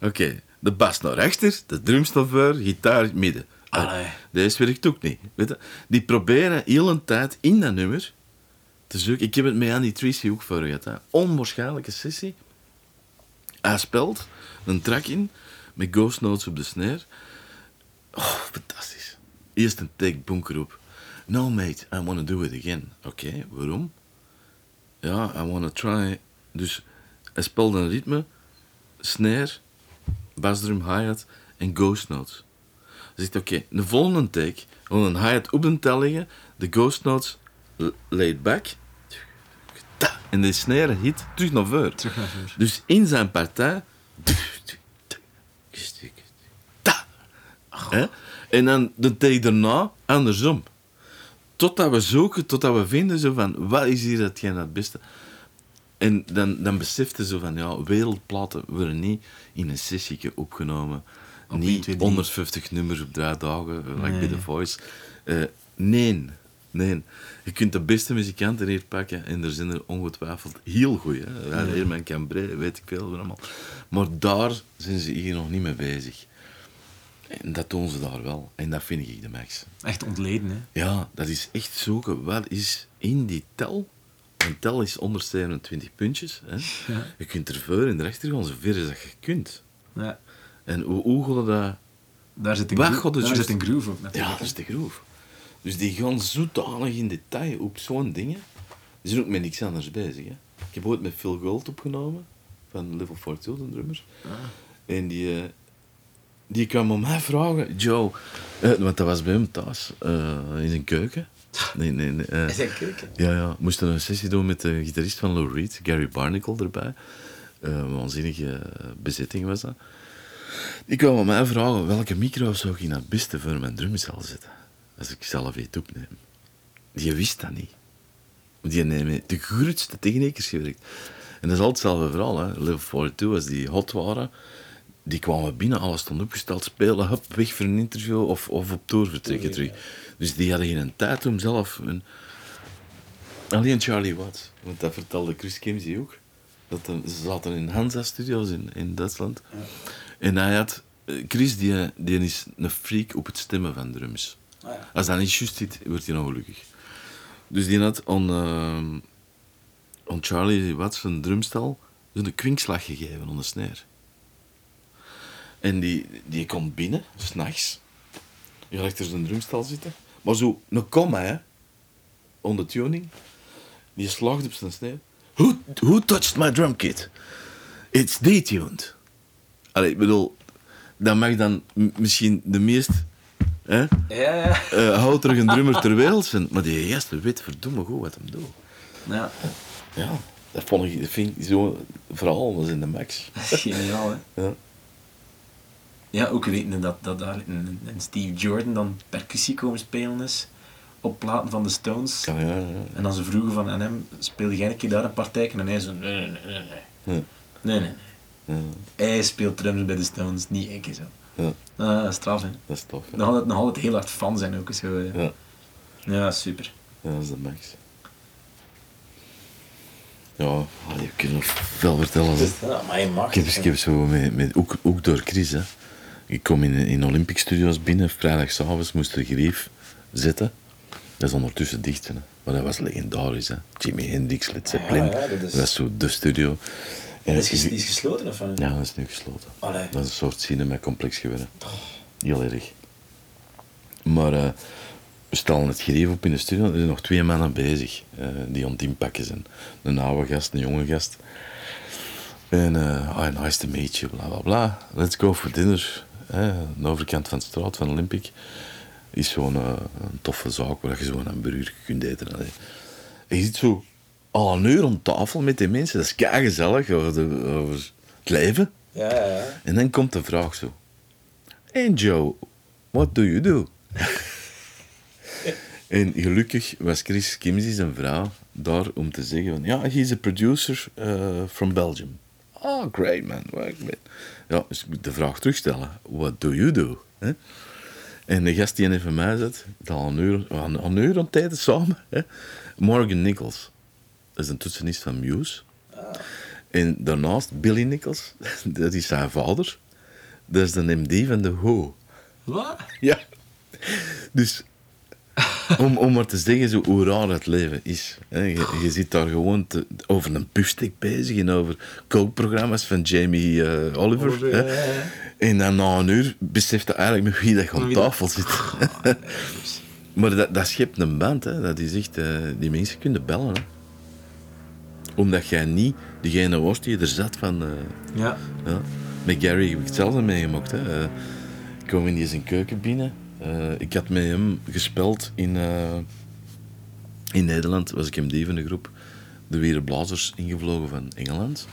Oké, de bas naar achter, de drums naar voor, gitaar midden. Ah, Allee. Deze werkt ook niet. Weet je? Die proberen heel een tijd in dat nummer te zoeken. Ik heb het met Andy Tracy ook voor gehad. Hè. Onwaarschijnlijke sessie. Hij speelt een track in met ghost notes op de snare. Oh, fantastisch. Eerst een take bunker op. No mate, I want to do it again. Oké, waarom? Ja, I want to try. Dus hij speelde een ritme, snare, basdrum, hi-hat en ghost notes. Hij zegt, oké, de volgende take, gewoon een hi-hat op de tel leggen, de ghost notes laid back, en de snare hit terug naar voren. Dus in zijn partij, en dan de take daarna andersom. Totdat we zoeken, totdat we vinden zo van, wat is hier hetgeen het beste? En dan, dan besefte ze van, ja, wereldplaten worden niet in een sessie opgenomen. Op niet 1, 2, 3. 150 nummers op drie dagen, eh, like bij Nee. The Voice. Eh, nee, nee. Je kunt de beste muzikanten hier pakken en er zijn er ongetwijfeld heel goeie. Hè? Ja, Herman Cambrai, weet ik veel van allemaal. Maar daar zijn ze hier nog niet mee bezig. En dat doen ze daar wel. En dat vind ik de max. Echt ontleden, hè. Ja, dat is echt zoeken. Wat is in die tel? Een tel is 127 puntjes. Hè? Ja. Je kunt er voor en erachter gaan zover als dat je kunt. Ja. En hoe, hoe gaat dat... Daar zit een, Waar groe- gaat het daar zit een groove op, natuurlijk. Ja, dat is de groove. Dus die gaan zodanig in detail op zo'n dingen. Die zijn ook met niks anders bezig. Hè? Ik heb ooit met Phil Gold opgenomen, van Level 42, de drummer. En die, eh, die kwam om mij vragen, Joe, eh, want dat was bij hem thuis, eh, in zijn keuken. Nee, nee, nee. eh, Is dat keuken? ja, ja. We moesten een sessie doen met de gitarist van Lou Reed, Gary Barnacle erbij. Eh, een waanzinnige eh, bezetting was dat. Die kwam aan mij vragen welke micro zou ik in het beste voor mijn drumcel zetten. Als ik zelf iets opneem. Die wist dat niet. Die nemen de grootste techniekers gewerkt. En dat is altijd hetzelfde verhaal. Hè. Level 42, als die hot waren, die kwamen binnen, alles stond opgesteld, spelen, hup, weg voor een interview of, of op tour vertrekken terug. Dus die hadden geen tijd om zelf... Een... Alleen Charlie Watts, want dat vertelde Chris Kimsey ook. Dat ze zaten in Hansa Studios in, in Duitsland. En hij had... Chris, die, die is een freak op het stemmen van drums. Ah, ja. Als dat niet juist zit, wordt hij ongelukkig. Dus die had aan, aan Charlie Watts een drumstel een kwinkslag gegeven de snare. En die, die komt binnen, s'nachts. Je gaat achter zijn drumstel zitten. Maar zo, een komma, hè. On the tuning. Die slaagt op zijn snare. Who, who touched my drum kit? It's detuned. Allee, ik bedoel, dat mag dan misschien de meest hè, Ja, ja. eh houterige drummer ter wereld zijn. Maar die gast weet verdomme goed wat hem doet. Ja, Ja, dat, vond ik, dat vind ik zo... Vooral was in de max. geniaal, hè. Ja. Ja, ook weten dat, dat daar een, een Steve Jordan dan percussie komen spelen is op platen van de Stones. Ja, ja, ja. En dan ze vroegen van aan hem, speelde jij een keer daar een partijken? En hij zo, nee, nee, nee, nee. Ja. Nee, nee, nee. Ja, Hij speelt drums bij de Stones, niet één keer zo. ja, Ah, dat is straf, hè. dat is tof. hè. Nog altijd, nog altijd heel hard fan zijn ook. Zo, ja. Ja, ja, super. ja, dat is de max. Ja, ah, je kunt nog veel vertellen. hè. ja, maar je mag. Ik heb, ik heb zo met, met, ook, ook door Chris, hè. Ik kom in, in Olympic Studios binnen, vrijdagavond moest de grief zitten. Dat is ondertussen dicht, hè. maar dat was legendarisch. Hè. Jimi Hendrix, Led Zeppelin, ja, dat is- dat was zo de studio. En Is, die is gesloten of? Ja, dat is nu gesloten. Allee. Dat is een soort cinema-complex geworden. Heel erg. Maar eh, we stellen het grief op in de studio. Er zijn nog twee mannen bezig eh, die aan het inpakken zijn. Een oude gast, een jonge gast. En eh ah, nice to meet you, bla bla bla. Let's go for dinner. Aan de overkant van de straat van Olympic is zo'n eh, een toffe zaak waar je zo'n hamburger kunt eten. Allee. En je zit zo al een uur om tafel met die mensen. Dat is kei gezellig over, de- over het leven. Ja, ja, ja. En dan komt de vraag zo. Hey Joe, what do you do? en gelukkig was Chris Kimsey zijn vrouw daar om te zeggen van... Ja, he's a producer uh, from Belgium. Oh, great man. Ja, dus ik moet de vraag terugstellen. What do you do? Hè? En de gast die even mij zit, dat al een uur, een, een uur aan tijd samen. Morgan Nichols. Dat is een toetsenist van Muse. En daarnaast Billy Nichols, dat is zijn vader. Dat is de MD van de Ho. Wat? Ja. Dus om, om maar te zeggen zo hoe raar het leven is. Hè. Je, je zit daar gewoon te- over een puffstick bezig en over kookprogramma's van Jamie eh, Oliver. Oliver, hè. ja, ja, ja. En dan na een uur beseft je eigenlijk met wie dat je aan tafel zit. maar dat, dat schept een band. Hè. Dat is echt, eh, die mensen kunnen bellen. Hè. Omdat jij niet degene was die er zat van... eh, Ja. ja. Met Gary heb ik hetzelfde meegemaakt. Hè. Ik kwam in die zijn keuken binnen. Eh, ik had met hem gespeeld in, eh, in Nederland. Was ik MD van de groep. De Were Blazers ingevlogen van Engeland.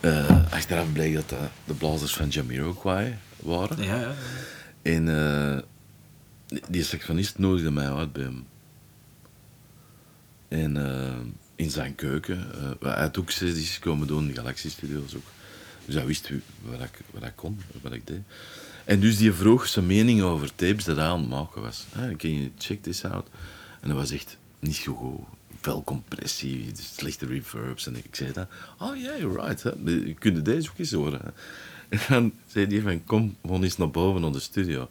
Eh, achteraf bleek dat dat de blazers van Jamiroquai waren. Ja, ja. En die- die saxofonist nodigde mij uit bij hem. En in zijn keuken. eh hij had ook sessies komen doen in de Galaxy Studios ook. Dus hij wist wat ik, wat ik kon, wat ik deed. En dus die vroeg zijn mening over tapes dat hij aan het maken was. Can you check this out? En dat was echt niet zo goed. Veel compressie, slechte reverbs. En ik zei dan, oh ja, yeah, you're right. Hè. Je kunt deze ook eens horen. hè. En dan zei hij van, kom gewoon eens naar boven naar de studio.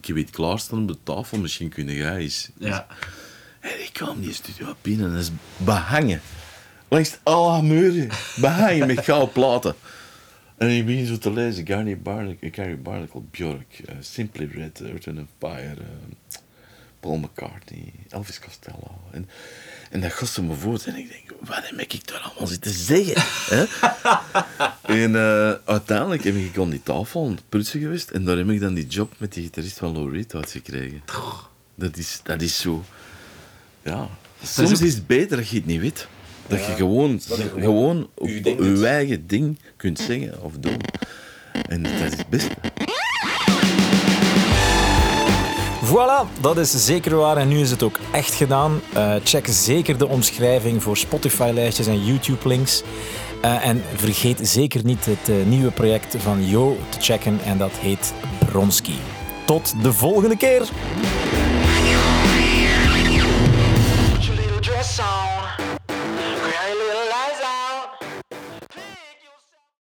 Ik iets klaarstaan op de tafel, misschien kun jij eens... Ja. En ik kwam die studio binnen en dat is behangen. Langs alle muren, behangen met gouden platen. En ik begin zo te lezen, Gary Barnacle, Gary Barnacle Björk, eh, Simply Red, Earth and eh, Paul McCartney, Elvis Costello. En, en dat gostte me voort en ik denk, wat heb ik daar allemaal zitten zeggen? hè? en eh, uiteindelijk heb ik aan die tafel aan het prutsen geweest en daar heb ik dan die job met die gitarist van Lou Reed uitgekregen. Dat is, dat is zo... Ja, soms is het beter dat je het niet weet. Dat je gewoon, gewoon op uw ding je eigen ding kunt zeggen of doen. En dat is het beste. Voilà, dat is zeker waar en nu is het ook echt gedaan. Eh, check zeker de omschrijving voor Spotify-lijstjes en YouTube-links. Eh, en vergeet zeker niet het eh, nieuwe project van Jo te checken en dat heet Bronski. Tot de volgende keer!